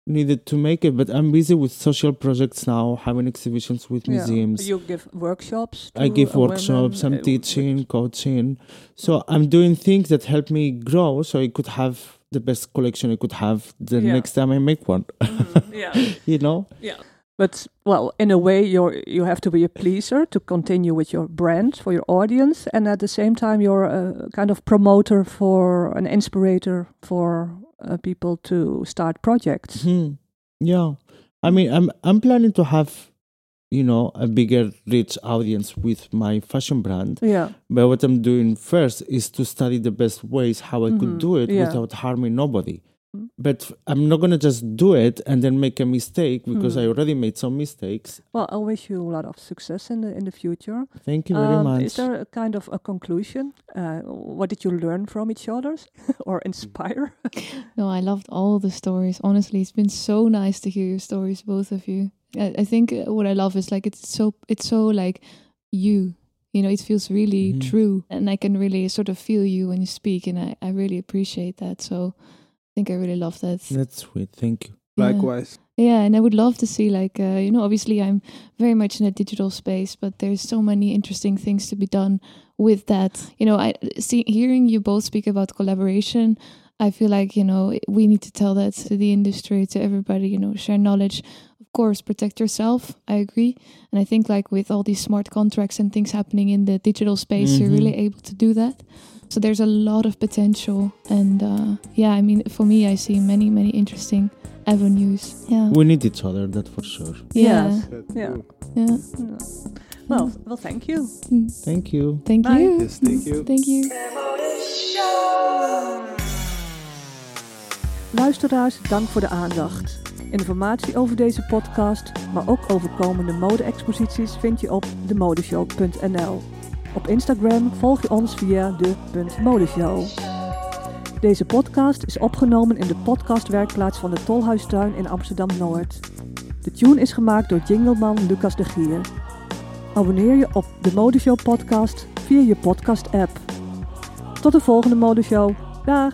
needed to make it. But I'm busy with social projects now, having exhibitions with Yeah. museums. You give workshops. I give uh, workshops. women, I'm uh, teaching, coaching. So I'm doing things that help me grow, so I could have the best collection I could have the Yeah. next time I make one. Mhm, yeah. you know? Yeah. But well, in a way, you're you have to be a pleaser to continue with your brand for your audience, and at the same time, you're a kind of promoter for an inspirator for uh, people to start projects. Hmm. Yeah. I mean, I'm I'm planning to have, you know, a bigger reach audience with my fashion brand. Yeah, But what I'm doing first is to study the best ways how I Mhm, could do it yeah. without harming nobody. Mm. But I'm not gonna just do it and then make a mistake because Mhm. I already made some mistakes. well, I wish you a lot of success in the in the future. Thank you very Um, much. Is there a kind of a conclusion? Uh, what did you learn from each other or inspire? No, I loved all the stories. Honestly, it's been so nice to hear your stories, both of you. I, I think uh, what I love is like it's so it's so like you. You know, it feels really Mhm. true, and I can really sort of feel you when you speak, and I I really appreciate that. So, I think I really love that. That's sweet. Thank you. Yeah. Likewise. Yeah, and I would love to see like uh, you know, obviously I'm very much in a digital space, but there's so many interesting things to be done with that. You know, I see hearing you both speak about collaboration, I feel like, you know, we need to tell that to the industry, to everybody, you know, share knowledge of course, protect yourself. I agree. And I think like with all these smart contracts and things happening in the digital space, you're Mhm. really able to do that. So there's a lot of potential. And uh, yeah, I mean, for me, I see many, many interesting avenues. Yeah. We need each other, that for sure. Yeah. Yes. Vet, Ja. Yeah. Well, well, thank you. Mm. Thank you. Thank Bye. you. Yes, thank you. Thank you. Luisteraars, dank voor de aandacht. Informatie over deze podcast, maar ook over komende mode-exposities vind je op demodeshow.nl. Op Instagram volg je ons via de.modeshow. Deze podcast is opgenomen in de podcastwerkplaats van de Tolhuistuin in Amsterdam-Noord. De tune is gemaakt door jingleman Lucas de Gier. Abonneer je op de Modeshow podcast via je podcast app. Tot de volgende Modeshow. Dag!